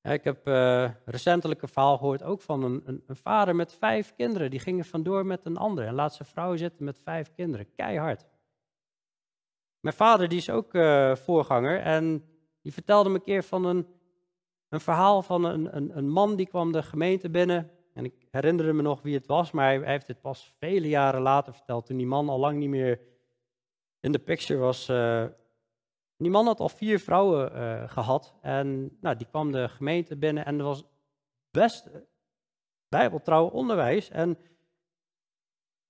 ik heb uh, recentelijk een verhaal gehoord ook van een, een, een, vader met vijf kinderen. Die gingen vandoor met een ander en laat zijn vrouw zitten met vijf kinderen. Keihard. Mijn vader die is ook uh, voorganger en die vertelde me een keer van een, een verhaal van een, een, een, man die kwam de gemeente binnen. En ik herinnerde me nog wie het was, maar hij, heeft het pas vele jaren later verteld, toen die man al lang niet meer in de picture was, uh, Die man had al vier vrouwen eh, gehad en nou, die kwam de gemeente binnen en er was best bijbeltrouw onderwijs. En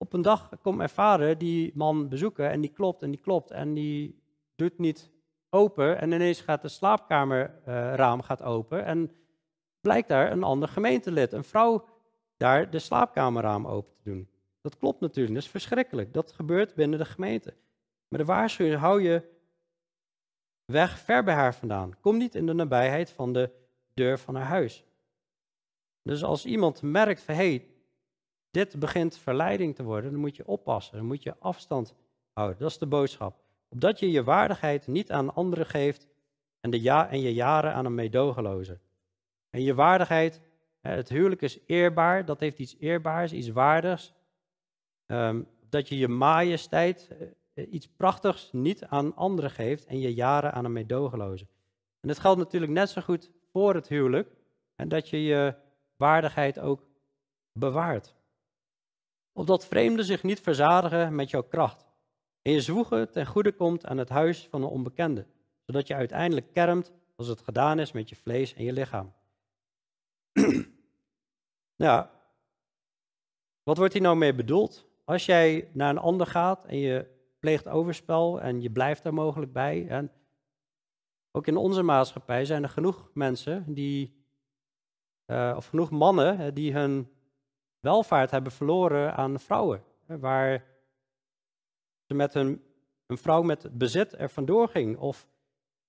op een dag komt mijn vader die man bezoeken en die klopt en die klopt en die doet niet open en ineens gaat de slaapkamerraam gaat open en blijkt daar een ander gemeentelid, een vrouw daar de slaapkamerraam open te doen. Dat klopt natuurlijk, dat is verschrikkelijk. Dat gebeurt binnen de gemeente. Maar de waarschuwing hou je weg ver bij haar vandaan. Kom niet in de nabijheid van de deur van haar huis. Dus als iemand merkt van hé, hey, dit begint verleiding te worden, dan moet je oppassen, dan moet je afstand houden. Dat is de boodschap. Opdat je je waardigheid niet aan anderen geeft en, de ja en je jaren aan een meedogenloze. En je waardigheid, het huwelijk is eerbaar, dat heeft iets eerbaars, iets waardigs. Um, dat je je majesteit, eh, iets prachtigs, niet aan anderen geeft en je jaren aan een meedogenloze. En dat geldt natuurlijk net zo goed voor het huwelijk. En dat je je waardigheid ook bewaart. Opdat vreemden zich niet verzadigen met jouw kracht. En je zwoegen ten goede komt aan het huis van een onbekende. Zodat je uiteindelijk kermt als het gedaan is met je vlees en je lichaam. (clears throat) ja, wat wordt hier nou mee bedoeld? Als jij naar een ander gaat en je pleegt overspel en je blijft daar mogelijk bij. En ook in onze maatschappij zijn er genoeg mensen die, uh, of genoeg mannen die hun welvaart hebben verloren aan vrouwen. Waar ze met hun, een vrouw met bezit er vandoor ging. Of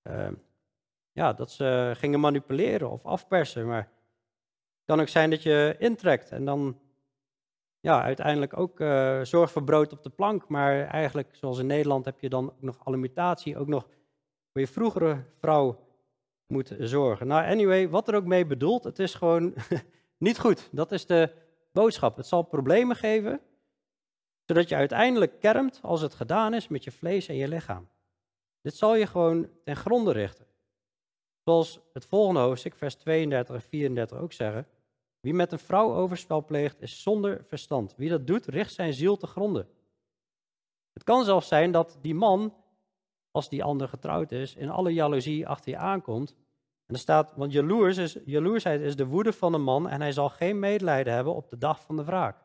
uh, ja, dat ze gingen manipuleren of afpersen. Maar het kan ook zijn dat je intrekt en dan ja, uiteindelijk ook uh, zorg voor brood op de plank. Maar eigenlijk, zoals in Nederland, heb je dan ook nog alimentatie, ook nog voor je vroegere vrouw moet zorgen. Nou, anyway, wat er ook mee bedoelt, het is gewoon (laughs) niet goed. Dat is de boodschap. Het zal problemen geven, zodat je uiteindelijk kermt als het gedaan is met je vlees en je lichaam. Dit zal je gewoon ten gronde richten. Zoals het volgende hoofdstuk, vers 32 en 34 ook zeggen. Wie met een vrouw overspel pleegt, is zonder verstand. Wie dat doet, richt zijn ziel te gronden. Het kan zelfs zijn dat die man, als die ander getrouwd is, in alle jaloezie achter je aankomt. Er staat, want jaloers is, jaloersheid is de woede van een man en hij zal geen medelijden hebben op de dag van de wraak.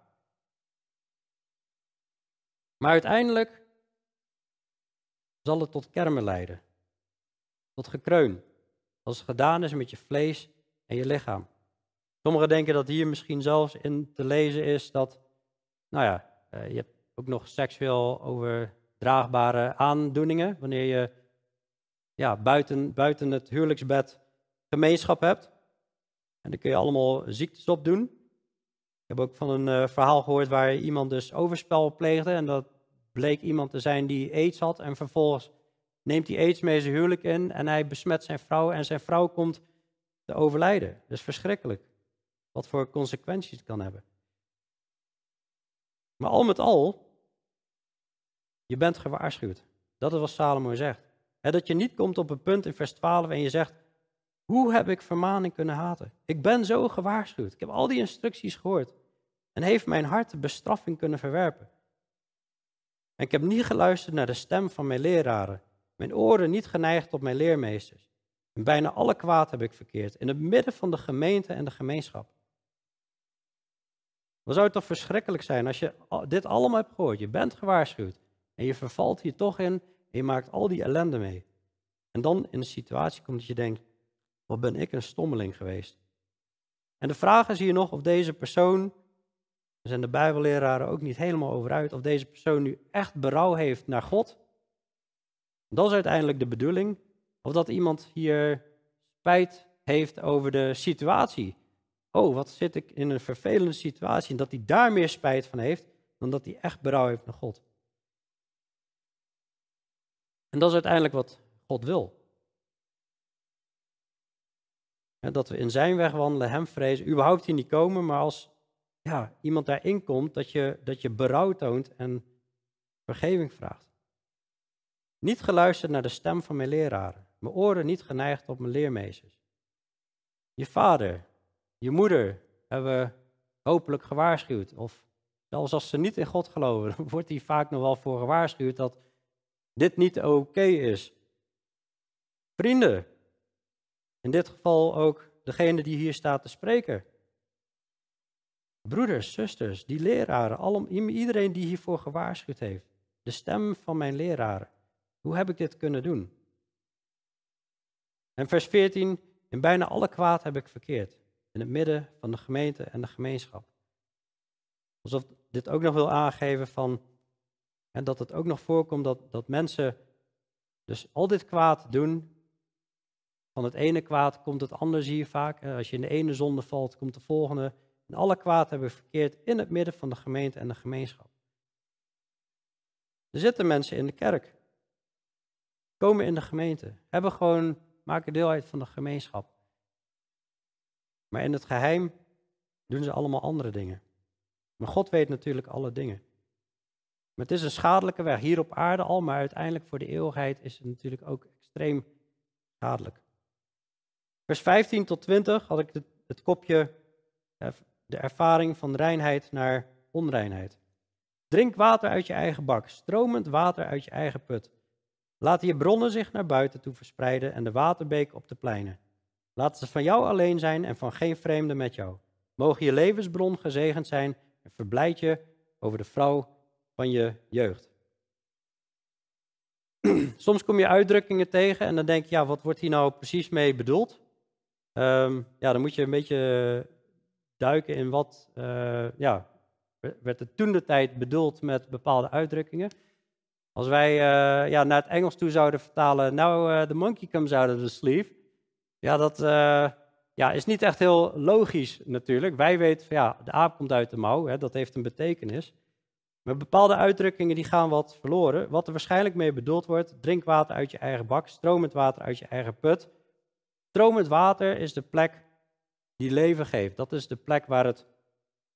Maar uiteindelijk zal het tot kermen leiden, tot gekreun, als het gedaan is met je vlees en je lichaam. Sommigen denken dat hier misschien zelfs in te lezen is dat, nou ja, eh, je hebt ook nog seksueel overdraagbare aandoeningen, wanneer je ja, buiten, buiten het huwelijksbed gemeenschap hebt. En dan kun je allemaal ziektes op doen. Ik heb ook van een uh, verhaal gehoord waar iemand dus overspel pleegde en dat bleek iemand te zijn die aids had en vervolgens neemt hij aids mee zijn huwelijk in en hij besmet zijn vrouw en zijn vrouw komt te overlijden. Dat is verschrikkelijk wat voor consequenties het kan hebben. Maar al met al, je bent gewaarschuwd. Dat is wat Salomo zegt. dat je niet komt op een punt in vers 12 en je zegt, hoe heb ik vermaning kunnen haten? Ik ben zo gewaarschuwd. Ik heb al die instructies gehoord. En heeft mijn hart de bestraffing kunnen verwerpen. En ik heb niet geluisterd naar de stem van mijn leraren. Mijn oren niet geneigd op mijn leermeesters. En bijna alle kwaad heb ik verkeerd. In het midden van de gemeente en de gemeenschap. Wat zou het toch verschrikkelijk zijn als je dit allemaal hebt gehoord. Je bent gewaarschuwd. En je vervalt hier toch in. En je maakt al die ellende mee. En dan in een situatie komt dat je denkt: wat ben ik een stommeling geweest? En de vraag is hier nog of deze persoon, daar zijn de Bijbelleraren ook niet helemaal over uit, of deze persoon nu echt berouw heeft naar God. Dat is uiteindelijk de bedoeling. Of dat iemand hier spijt heeft over de situatie oh, wat zit ik in een vervelende situatie en dat hij daar meer spijt van heeft dan dat hij echt berouw heeft naar God. En dat is uiteindelijk wat God wil. Dat we in zijn weg wandelen, hem vrezen, überhaupt hier niet komen, maar als ja, iemand daarin komt, dat je, dat je berouw toont en vergeving vraagt. Niet geluisterd naar de stem van mijn leraren, mijn oren niet geneigd op mijn leermeesters. Je vader, je moeder hebben hopelijk gewaarschuwd. Of zelfs als ze niet in God geloven, (laughs) wordt hij vaak nog wel voor gewaarschuwd dat dit niet oké is. Vrienden. In dit geval ook degene die hier staat te spreken. Broeders, zusters, die leraren, iedereen die hiervoor gewaarschuwd heeft. De stem van mijn leraren. Hoe heb ik dit kunnen doen? En vers 14, in bijna alle kwaad heb ik verkeerd. In het midden van de gemeente en de gemeenschap. Alsof dit ook nog wil aangeven van, en dat het ook nog voorkomt dat, dat mensen dus al dit kwaad doen. Van het ene kwaad komt het andere, zie je vaak. Als je in de ene zonde valt, komt de volgende. En alle kwaad hebben verkeerd in het midden van de gemeente en de gemeenschap. Er zitten mensen in de kerk, komen in de gemeente, hebben gewoon, maken deel uit van de gemeenschap. Maar in het geheim doen ze allemaal andere dingen. Maar God weet natuurlijk alle dingen. Maar het is een schadelijke weg, hier op aarde al, maar uiteindelijk voor de eeuwigheid is het natuurlijk ook extreem schadelijk. Vers 15 tot 20 had ik het, kopje eh, de ervaring van reinheid naar onreinheid. Drink water uit je eigen bak, stromend water uit je eigen put. Laat je bronnen zich naar buiten toe verspreiden en de waterbeek op de pleinen. Laat ze van jou alleen zijn en van geen vreemde met jou. Mogen je levensbron gezegend zijn en verblijd je over de vrouw van je jeugd. (clears throat) Soms kom je uitdrukkingen tegen en dan denk je, ja, wat wordt hier nou precies mee bedoeld? Um, ja, dan moet je een beetje duiken in wat, uh, ja, werd er toen de tijd bedoeld met bepaalde uitdrukkingen. Als wij uh, ja, naar het Engels toe zouden vertalen, nou, uh, the monkey comes out of the sleeve. Ja, dat ja, is niet echt heel logisch natuurlijk. Wij weten van ja, de aap komt uit de mouw, hè, dat heeft een betekenis. Maar bepaalde uitdrukkingen die gaan wat verloren. Wat er waarschijnlijk mee bedoeld wordt, drinkwater uit je eigen bak, stromend water uit je eigen put. Stromend water is de plek die leven geeft. Dat is de plek waar het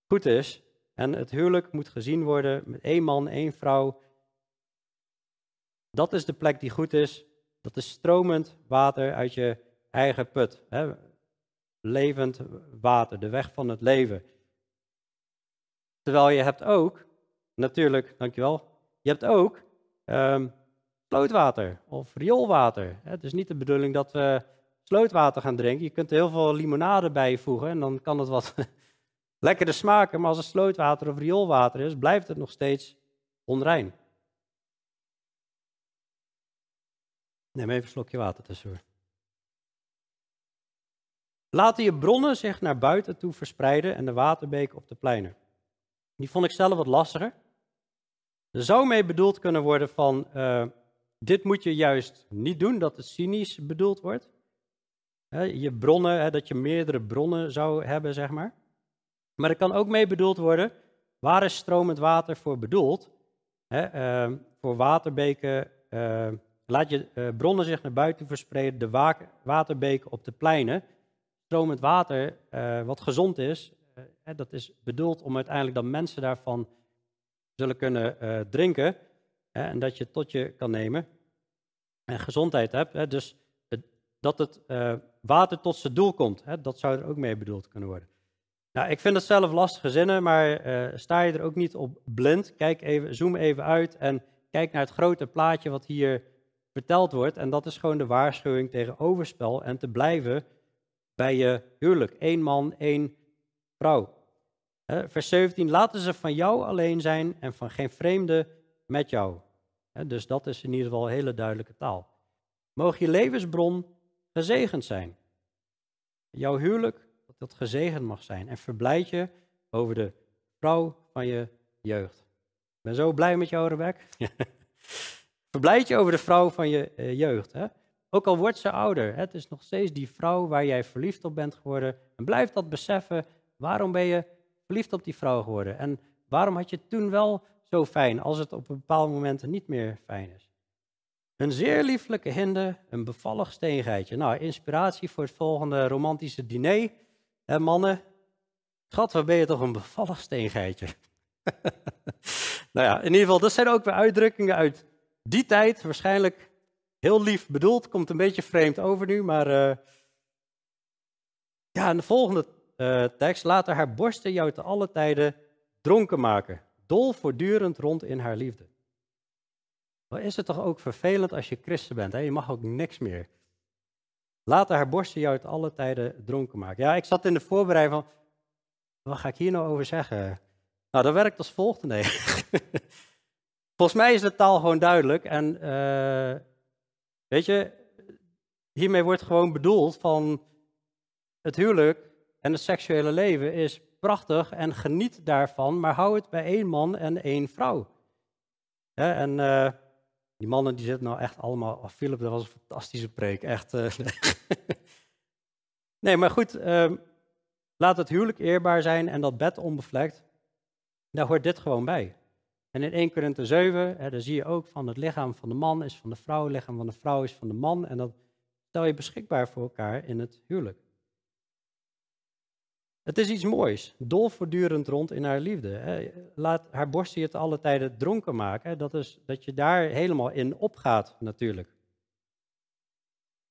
goed is. En het huwelijk moet gezien worden met één man, één vrouw. Dat is de plek die goed is. Dat is stromend water uit je eigen put. Hè? Levend water, de weg van het leven. Terwijl je hebt ook natuurlijk, dankjewel. Je hebt ook um, of rioolwater. Het is niet de bedoeling dat we slootwater gaan drinken. Je kunt er heel veel limonade bijvoegen en dan kan het wat (laughs) lekkerder smaken. Maar als het slootwater of rioolwater is, blijft het nog steeds onrein. Neem even een slokje water tussendoor. Laten je bronnen zich naar buiten toe verspreiden en de waterbeken op de pleinen. Die vond ik zelf wat lastiger. Er zou mee bedoeld kunnen worden van, uh, dit moet je juist niet doen, dat het cynisch bedoeld wordt. Je bronnen, dat je meerdere bronnen zou hebben, zeg maar. Maar er kan ook mee bedoeld worden, waar is stromend water voor bedoeld? Uh, voor waterbeken, uh, laat je uh, bronnen zich naar buiten verspreiden, de waterbeken op de pleinen. Stromend water, wat gezond is, dat is bedoeld om uiteindelijk dan mensen daarvan zullen kunnen drinken. En dat je tot je kan nemen. En gezondheid hebt. Dus dat het uh, water tot zijn doel komt. Hè, dat zou er ook mee bedoeld kunnen worden. Nou, ik vind het zelf lastige zinnen, maar uh, sta je er ook niet op blind. Kijk even, zoom even uit en kijk naar het grote plaatje wat hier verteld wordt. En dat is gewoon de waarschuwing tegen overspel en te blijven bij je huwelijk. Eén man, één vrouw. Vers 17, laten ze van jou alleen zijn en van geen vreemde met jou. Dus dat is in ieder geval hele duidelijke taal. Mogen je levensbron gezegend zijn. Jouw huwelijk, dat dat gezegend mag zijn. En verblijd je over de vrouw van je jeugd. Ik ben zo blij met jou, Rebek. (laughs) verblijd je over de vrouw van je eh, jeugd. Hè? Ook al wordt ze ouder, het is nog steeds die vrouw waar jij verliefd op bent geworden. En blijf dat beseffen. Waarom ben je verliefd op die vrouw geworden? En waarom had je het toen wel zo fijn als het op bepaalde momenten niet meer fijn is? Een zeer lieflijke hinde, een bevallig steengeitje. Nou, inspiratie voor het volgende romantische diner. Hè, mannen, schat, waar ben je toch een bevallig steengeitje? (laughs) nou ja, in ieder geval, dat zijn ook weer uitdrukkingen uit die tijd. Waarschijnlijk heel lief bedoeld, komt een beetje vreemd over nu, maar... Uh, ja, en de volgende uh, tekst, laten haar borsten jou te alle tijden dronken maken, dol voortdurend rond in haar liefde. Wat is het toch ook vervelend als je christen bent, hè? je mag ook niks meer. Laat haar borsten jou uit alle tijden dronken maken. Ja, ik zat in de voorbereiding van, wat ga ik hier nou over zeggen? Nou, dat werkt als volgt. Nee. (laughs) Volgens mij is de taal gewoon duidelijk. En uh, weet je, hiermee wordt gewoon bedoeld van het huwelijk en het seksuele leven is prachtig en geniet daarvan, maar hou het bij één man en één vrouw. En uh, die mannen die zitten nou echt allemaal, oh, Philip, dat was een fantastische preek, echt. Uh, (laughs) nee, maar goed, uh, laat het huwelijk eerbaar zijn en dat bed onbevlekt. Daar hoort dit gewoon bij. En in 1 Korinthe 7, hè, daar zie je ook van het lichaam van de man is van de vrouw, het lichaam van de vrouw is van de man. En dat stel je beschikbaar voor elkaar in het huwelijk. Het is iets moois, dol voortdurend rond in haar liefde. Laat haar borst je het alle tijden dronken maken. Dat is dat je daar helemaal in opgaat natuurlijk.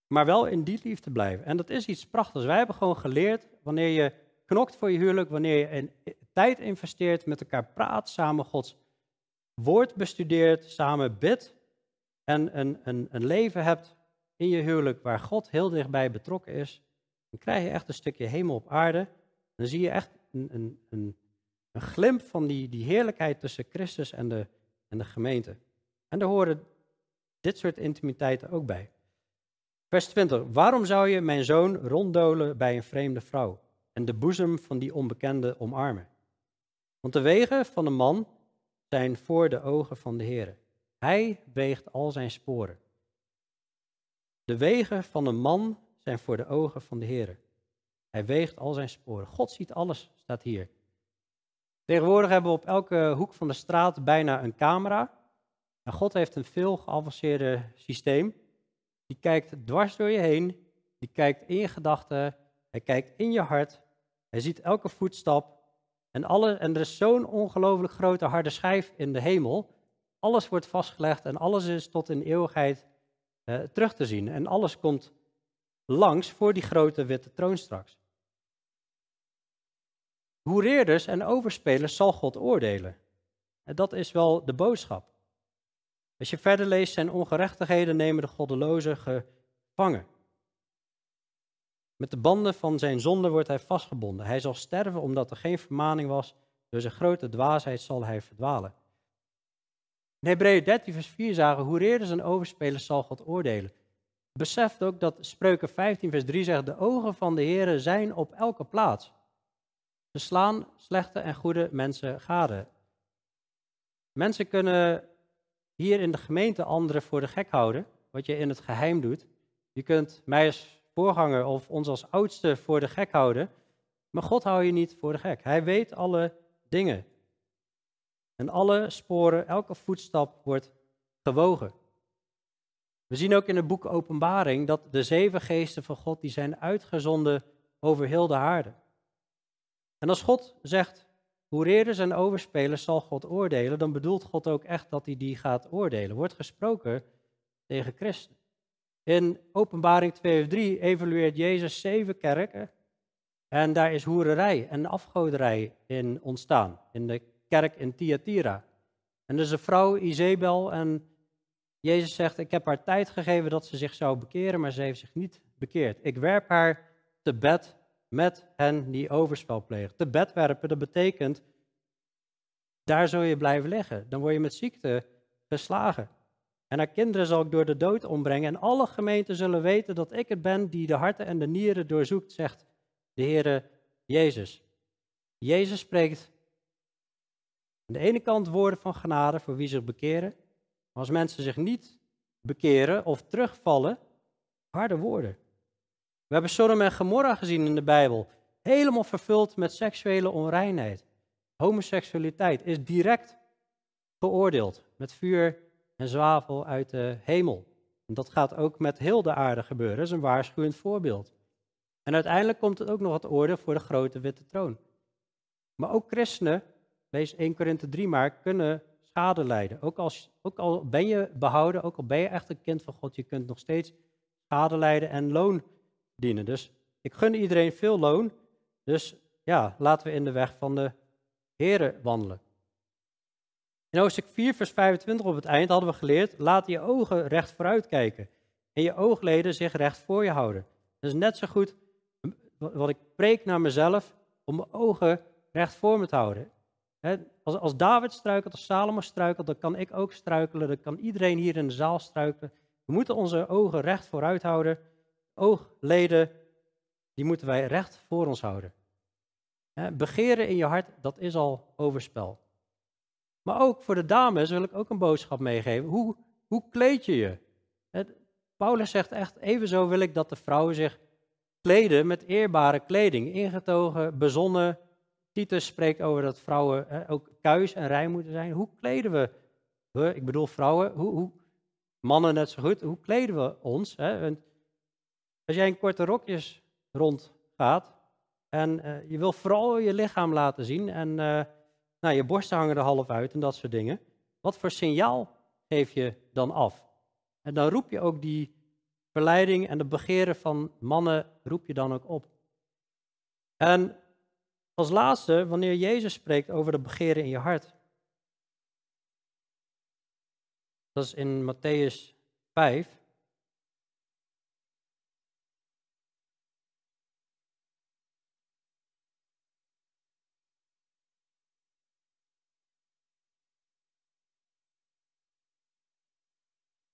Maar wel in die liefde blijven. En dat is iets prachtigs. Wij hebben gewoon geleerd, wanneer je knokt voor je huwelijk, wanneer je tijd investeert, met elkaar praat, samen Gods woord bestudeert, samen bidt en een, een, een leven hebt in je huwelijk waar God heel dichtbij betrokken is, dan krijg je echt een stukje hemel op aarde. Dan zie je echt een, een, een, een glimp van die, die heerlijkheid tussen Christus en de, en de gemeente. En daar horen dit soort intimiteiten ook bij. Vers 20. Waarom zou je mijn zoon ronddolen bij een vreemde vrouw en de boezem van die onbekende omarmen? Want de wegen van een man zijn voor de ogen van de Heer. Hij weegt al zijn sporen. De wegen van een man zijn voor de ogen van de Heer. Hij weegt al zijn sporen. God ziet alles, staat hier. Tegenwoordig hebben we op elke hoek van de straat bijna een camera. En God heeft een veel geavanceerder systeem. Die kijkt dwars door je heen. Die kijkt in je gedachten. Hij kijkt in je hart. Hij ziet elke voetstap. En, alle, en er is zo'n ongelooflijk grote harde schijf in de hemel. Alles wordt vastgelegd en alles is tot in eeuwigheid eh, terug te zien. En alles komt langs voor die grote witte troon straks. Hoereerders en overspelers zal God oordelen. En dat is wel de boodschap. Als je verder leest, zijn ongerechtigheden nemen de goddelozen gevangen. Met de banden van zijn zonde wordt hij vastgebonden. Hij zal sterven omdat er geen vermaning was. Door zijn grote dwaasheid zal hij verdwalen. In Hebreeën 13 vers 4 zagen hoe reerders en overspelers zal God oordelen. Beseft ook dat Spreuken 15 vers 3 zegt, de ogen van de Heer zijn op elke plaats. Ze slaan slechte en goede mensen gade. Mensen kunnen hier in de gemeente anderen voor de gek houden, wat je in het geheim doet. Je kunt mij als voorganger of ons als oudste voor de gek houden. Maar God houdt je niet voor de gek. Hij weet alle dingen. En alle sporen, elke voetstap wordt gewogen. We zien ook in het boek Openbaring dat de zeven geesten van God die zijn uitgezonden over heel de aarde. En als God zegt, hoereerders en overspelers zal God oordelen, dan bedoelt God ook echt dat hij die gaat oordelen. Wordt gesproken tegen Christen. In Openbaring 2 of 3 evalueert Jezus zeven kerken. En daar is hoererij en afgoderij in ontstaan. In de kerk in Thyatira. En er is een vrouw, Isabel. En Jezus zegt: Ik heb haar tijd gegeven dat ze zich zou bekeren, maar ze heeft zich niet bekeerd. Ik werp haar te bed met hen die overspel plegen. Te bed werpen, dat betekent. Daar zul je blijven liggen. Dan word je met ziekte geslagen. En haar kinderen zal ik door de dood ombrengen. En alle gemeenten zullen weten dat ik het ben die de harten en de nieren doorzoekt, zegt de Heere Jezus. Jezus spreekt aan de ene kant woorden van genade voor wie zich bekeren. Maar als mensen zich niet bekeren of terugvallen, harde woorden. We hebben Sodom en Gomorra gezien in de Bijbel. Helemaal vervuld met seksuele onreinheid. Homoseksualiteit is direct geoordeeld met vuur en zwavel uit de hemel. En dat gaat ook met heel de aarde gebeuren. Dat is een waarschuwend voorbeeld. En uiteindelijk komt het ook nog het oordeel voor de grote witte troon. Maar ook christenen, lees 1 Korinthe 3 maar, kunnen schade lijden. Ook, als, ook al ben je behouden, ook al ben je echt een kind van God, je kunt nog steeds schade lijden en loon Dus ik gun iedereen veel loon. Dus ja, laten we in de weg van de Here wandelen. In hoofdstuk 4, vers 25 op het eind hadden we geleerd: laat je ogen recht vooruit kijken en je oogleden zich recht voor je houden. Het is net zo goed wat ik preek naar mezelf, om mijn ogen recht voor me te houden. als, als David struikelt, als Salomo struikelt, dan kan ik ook struikelen, dan kan iedereen hier in de zaal struikelen. We moeten onze ogen recht vooruit houden. Oogleden, die moeten wij recht voor ons houden. Begeren in je hart, dat is al overspel. Maar ook voor de dames wil ik ook een boodschap meegeven. Hoe, hoe kleed je je? Paulus zegt echt, evenzo wil ik dat de vrouwen zich kleden met eerbare kleding. Ingetogen, bezonnen. Titus spreekt over dat vrouwen ook kuis en rein moeten zijn. Hoe kleden we, we ik bedoel vrouwen, hoe, hoe, mannen net zo goed, hoe kleden we ons? Hè? Als jij in korte rokjes rondgaat en uh, je wil vooral je lichaam laten zien en uh, nou, je borsten hangen er half uit en dat soort dingen. Wat voor signaal geef je dan af? En dan roep je ook die verleiding en de begeren van mannen, roep je dan ook op. En als laatste, wanneer Jezus spreekt over de begeren in je hart. Dat is in Matthäus 5.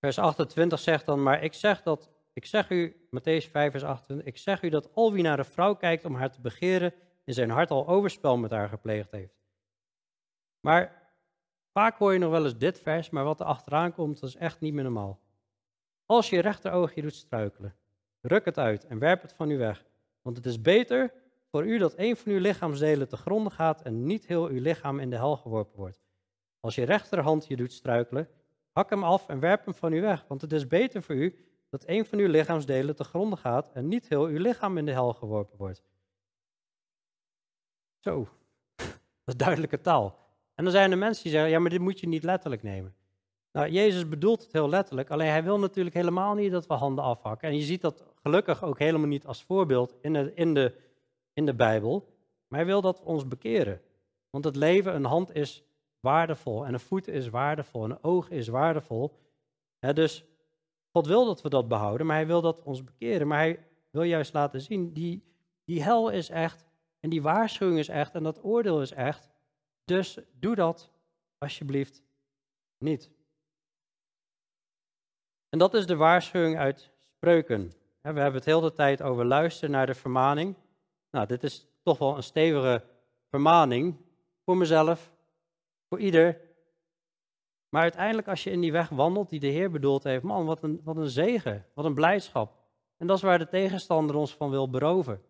Vers 28 zegt dan, maar ik zeg dat, ik zeg u, Matthäus 5 vers 28, ik zeg u dat al wie naar een vrouw kijkt om haar te begeren, in zijn hart al overspel met haar gepleegd heeft. Maar vaak hoor je nog wel eens dit vers, maar wat er achteraan komt, dat is echt niet meer normaal. Als je rechteroogje doet struikelen, ruk het uit en werp het van u weg. Want het is beter voor u dat een van uw lichaamsdelen te gronden gaat en niet heel uw lichaam in de hel geworpen wordt. Als je rechterhand je doet struikelen, Hak hem af en werp hem van u weg, want het is beter voor u dat een van uw lichaamsdelen te gronden gaat en niet heel uw lichaam in de hel geworpen wordt. Zo, (laughs) dat is duidelijke taal. En dan zijn er mensen die zeggen, ja, maar dit moet je niet letterlijk nemen. Nou, Jezus bedoelt het heel letterlijk, alleen hij wil natuurlijk helemaal niet dat we handen afhakken. En je ziet dat gelukkig ook helemaal niet als voorbeeld in de, in de, in de Bijbel. Maar hij wil dat we ons bekeren. Want het leven, een hand is waardevol en een voet is waardevol en een oog is waardevol. dus God wil dat we dat behouden, maar hij wil dat ons bekeren. Maar hij wil juist laten zien, die, die hel is echt en die waarschuwing is echt en dat oordeel is echt. Dus doe dat alsjeblieft niet. En dat is de waarschuwing uit spreuken. We hebben het heel de tijd over luisteren naar de vermaning. Nou, dit is toch wel een stevige vermaning voor mezelf, voor ieder. Maar uiteindelijk als je in die weg wandelt die de Heer bedoeld heeft, man, wat een, wat een zegen, wat een blijdschap. En dat is waar de tegenstander ons van wil beroven.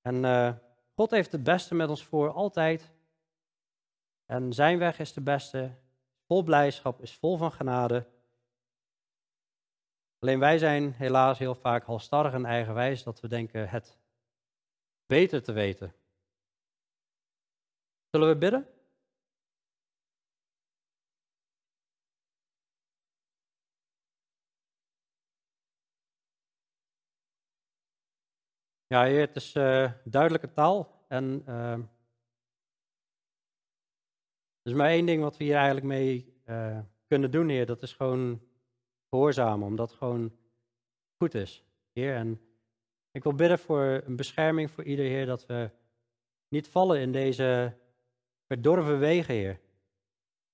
En uh, God heeft het beste met ons voor, altijd. En zijn weg is de beste, vol blijdschap, is vol van genade. Alleen wij zijn helaas heel vaak halstarrig en eigenwijs dat we denken het beter te weten. Zullen we bidden? Ja, heer, het is uh, duidelijke taal. En uh, is maar één ding wat we hier eigenlijk mee uh, kunnen doen, heer. Dat is gewoon gehoorzamen, omdat het gewoon goed is, heer. En ik wil bidden voor een bescherming voor ieder, heer, dat we niet vallen in deze verdorven wegen, heer.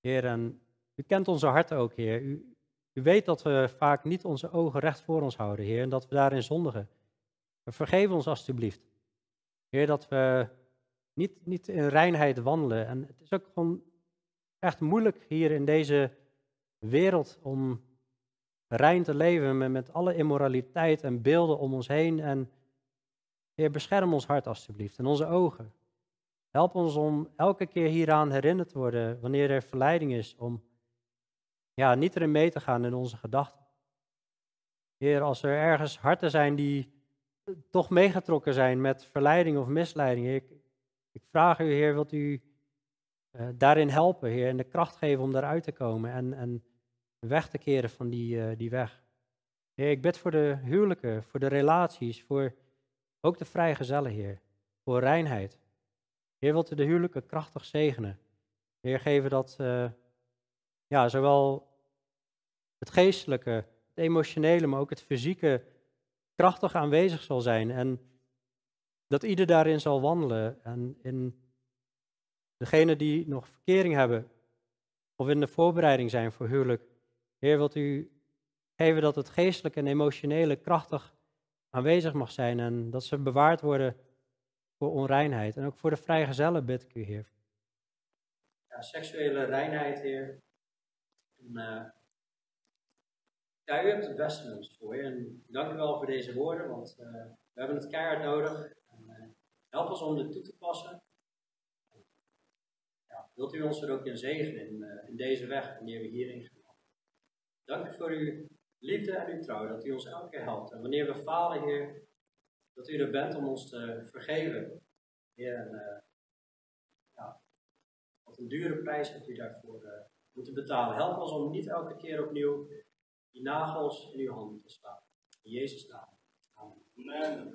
Heer, en u kent onze harten ook, heer. U, u weet dat we vaak niet onze ogen recht voor ons houden, heer, en dat we daarin zondigen. Vergeef ons alstublieft. Heer, dat we niet, niet in reinheid wandelen. En het is ook gewoon echt moeilijk hier in deze wereld om rein te leven met, met alle immoraliteit en beelden om ons heen. En Heer, bescherm ons hart alstublieft en onze ogen. Help ons om elke keer hieraan herinnerd te worden wanneer er verleiding is om ja, niet erin mee te gaan in onze gedachten. Heer, als er ergens harten zijn die toch meegetrokken zijn met verleiding of misleiding. Ik, ik vraag u, Heer, wilt u uh, daarin helpen, Heer, en de kracht geven om daaruit te komen en, en weg te keren van die, uh, die weg. Heer, ik bid voor de huwelijken, voor de relaties, voor ook de vrijgezellen, Heer, voor reinheid. Heer, wilt u de huwelijken krachtig zegenen. Heer, geven dat uh, ja, zowel het geestelijke, het emotionele, maar ook het fysieke krachtig aanwezig zal zijn en dat ieder daarin zal wandelen. En in degenen die nog verkering hebben of in de voorbereiding zijn voor huwelijk, Heer, wilt u geven dat het geestelijke en emotionele krachtig aanwezig mag zijn en dat ze bewaard worden voor onreinheid. En ook voor de vrijgezellen bid ik u, Heer. Ja, seksuele reinheid, Heer. En, uh, ja, u hebt het beste met ons voor. En dank u wel voor deze woorden, want uh, we hebben het keihard nodig. En, uh, help ons om dit toe te passen. Ja, wilt u ons er ook in zegenen in, in deze weg, wanneer we hierin gaan. Dank u voor uw liefde en uw trouw, dat u ons elke keer helpt. En wanneer we falen, Heer, dat u er bent om ons te vergeven. Heer, en, ja, wat een dure prijs hebt u daarvoor moeten betalen. Help ons om niet elke keer opnieuw die nagels in uw handen te slaan. In Jezus' naam. Amen.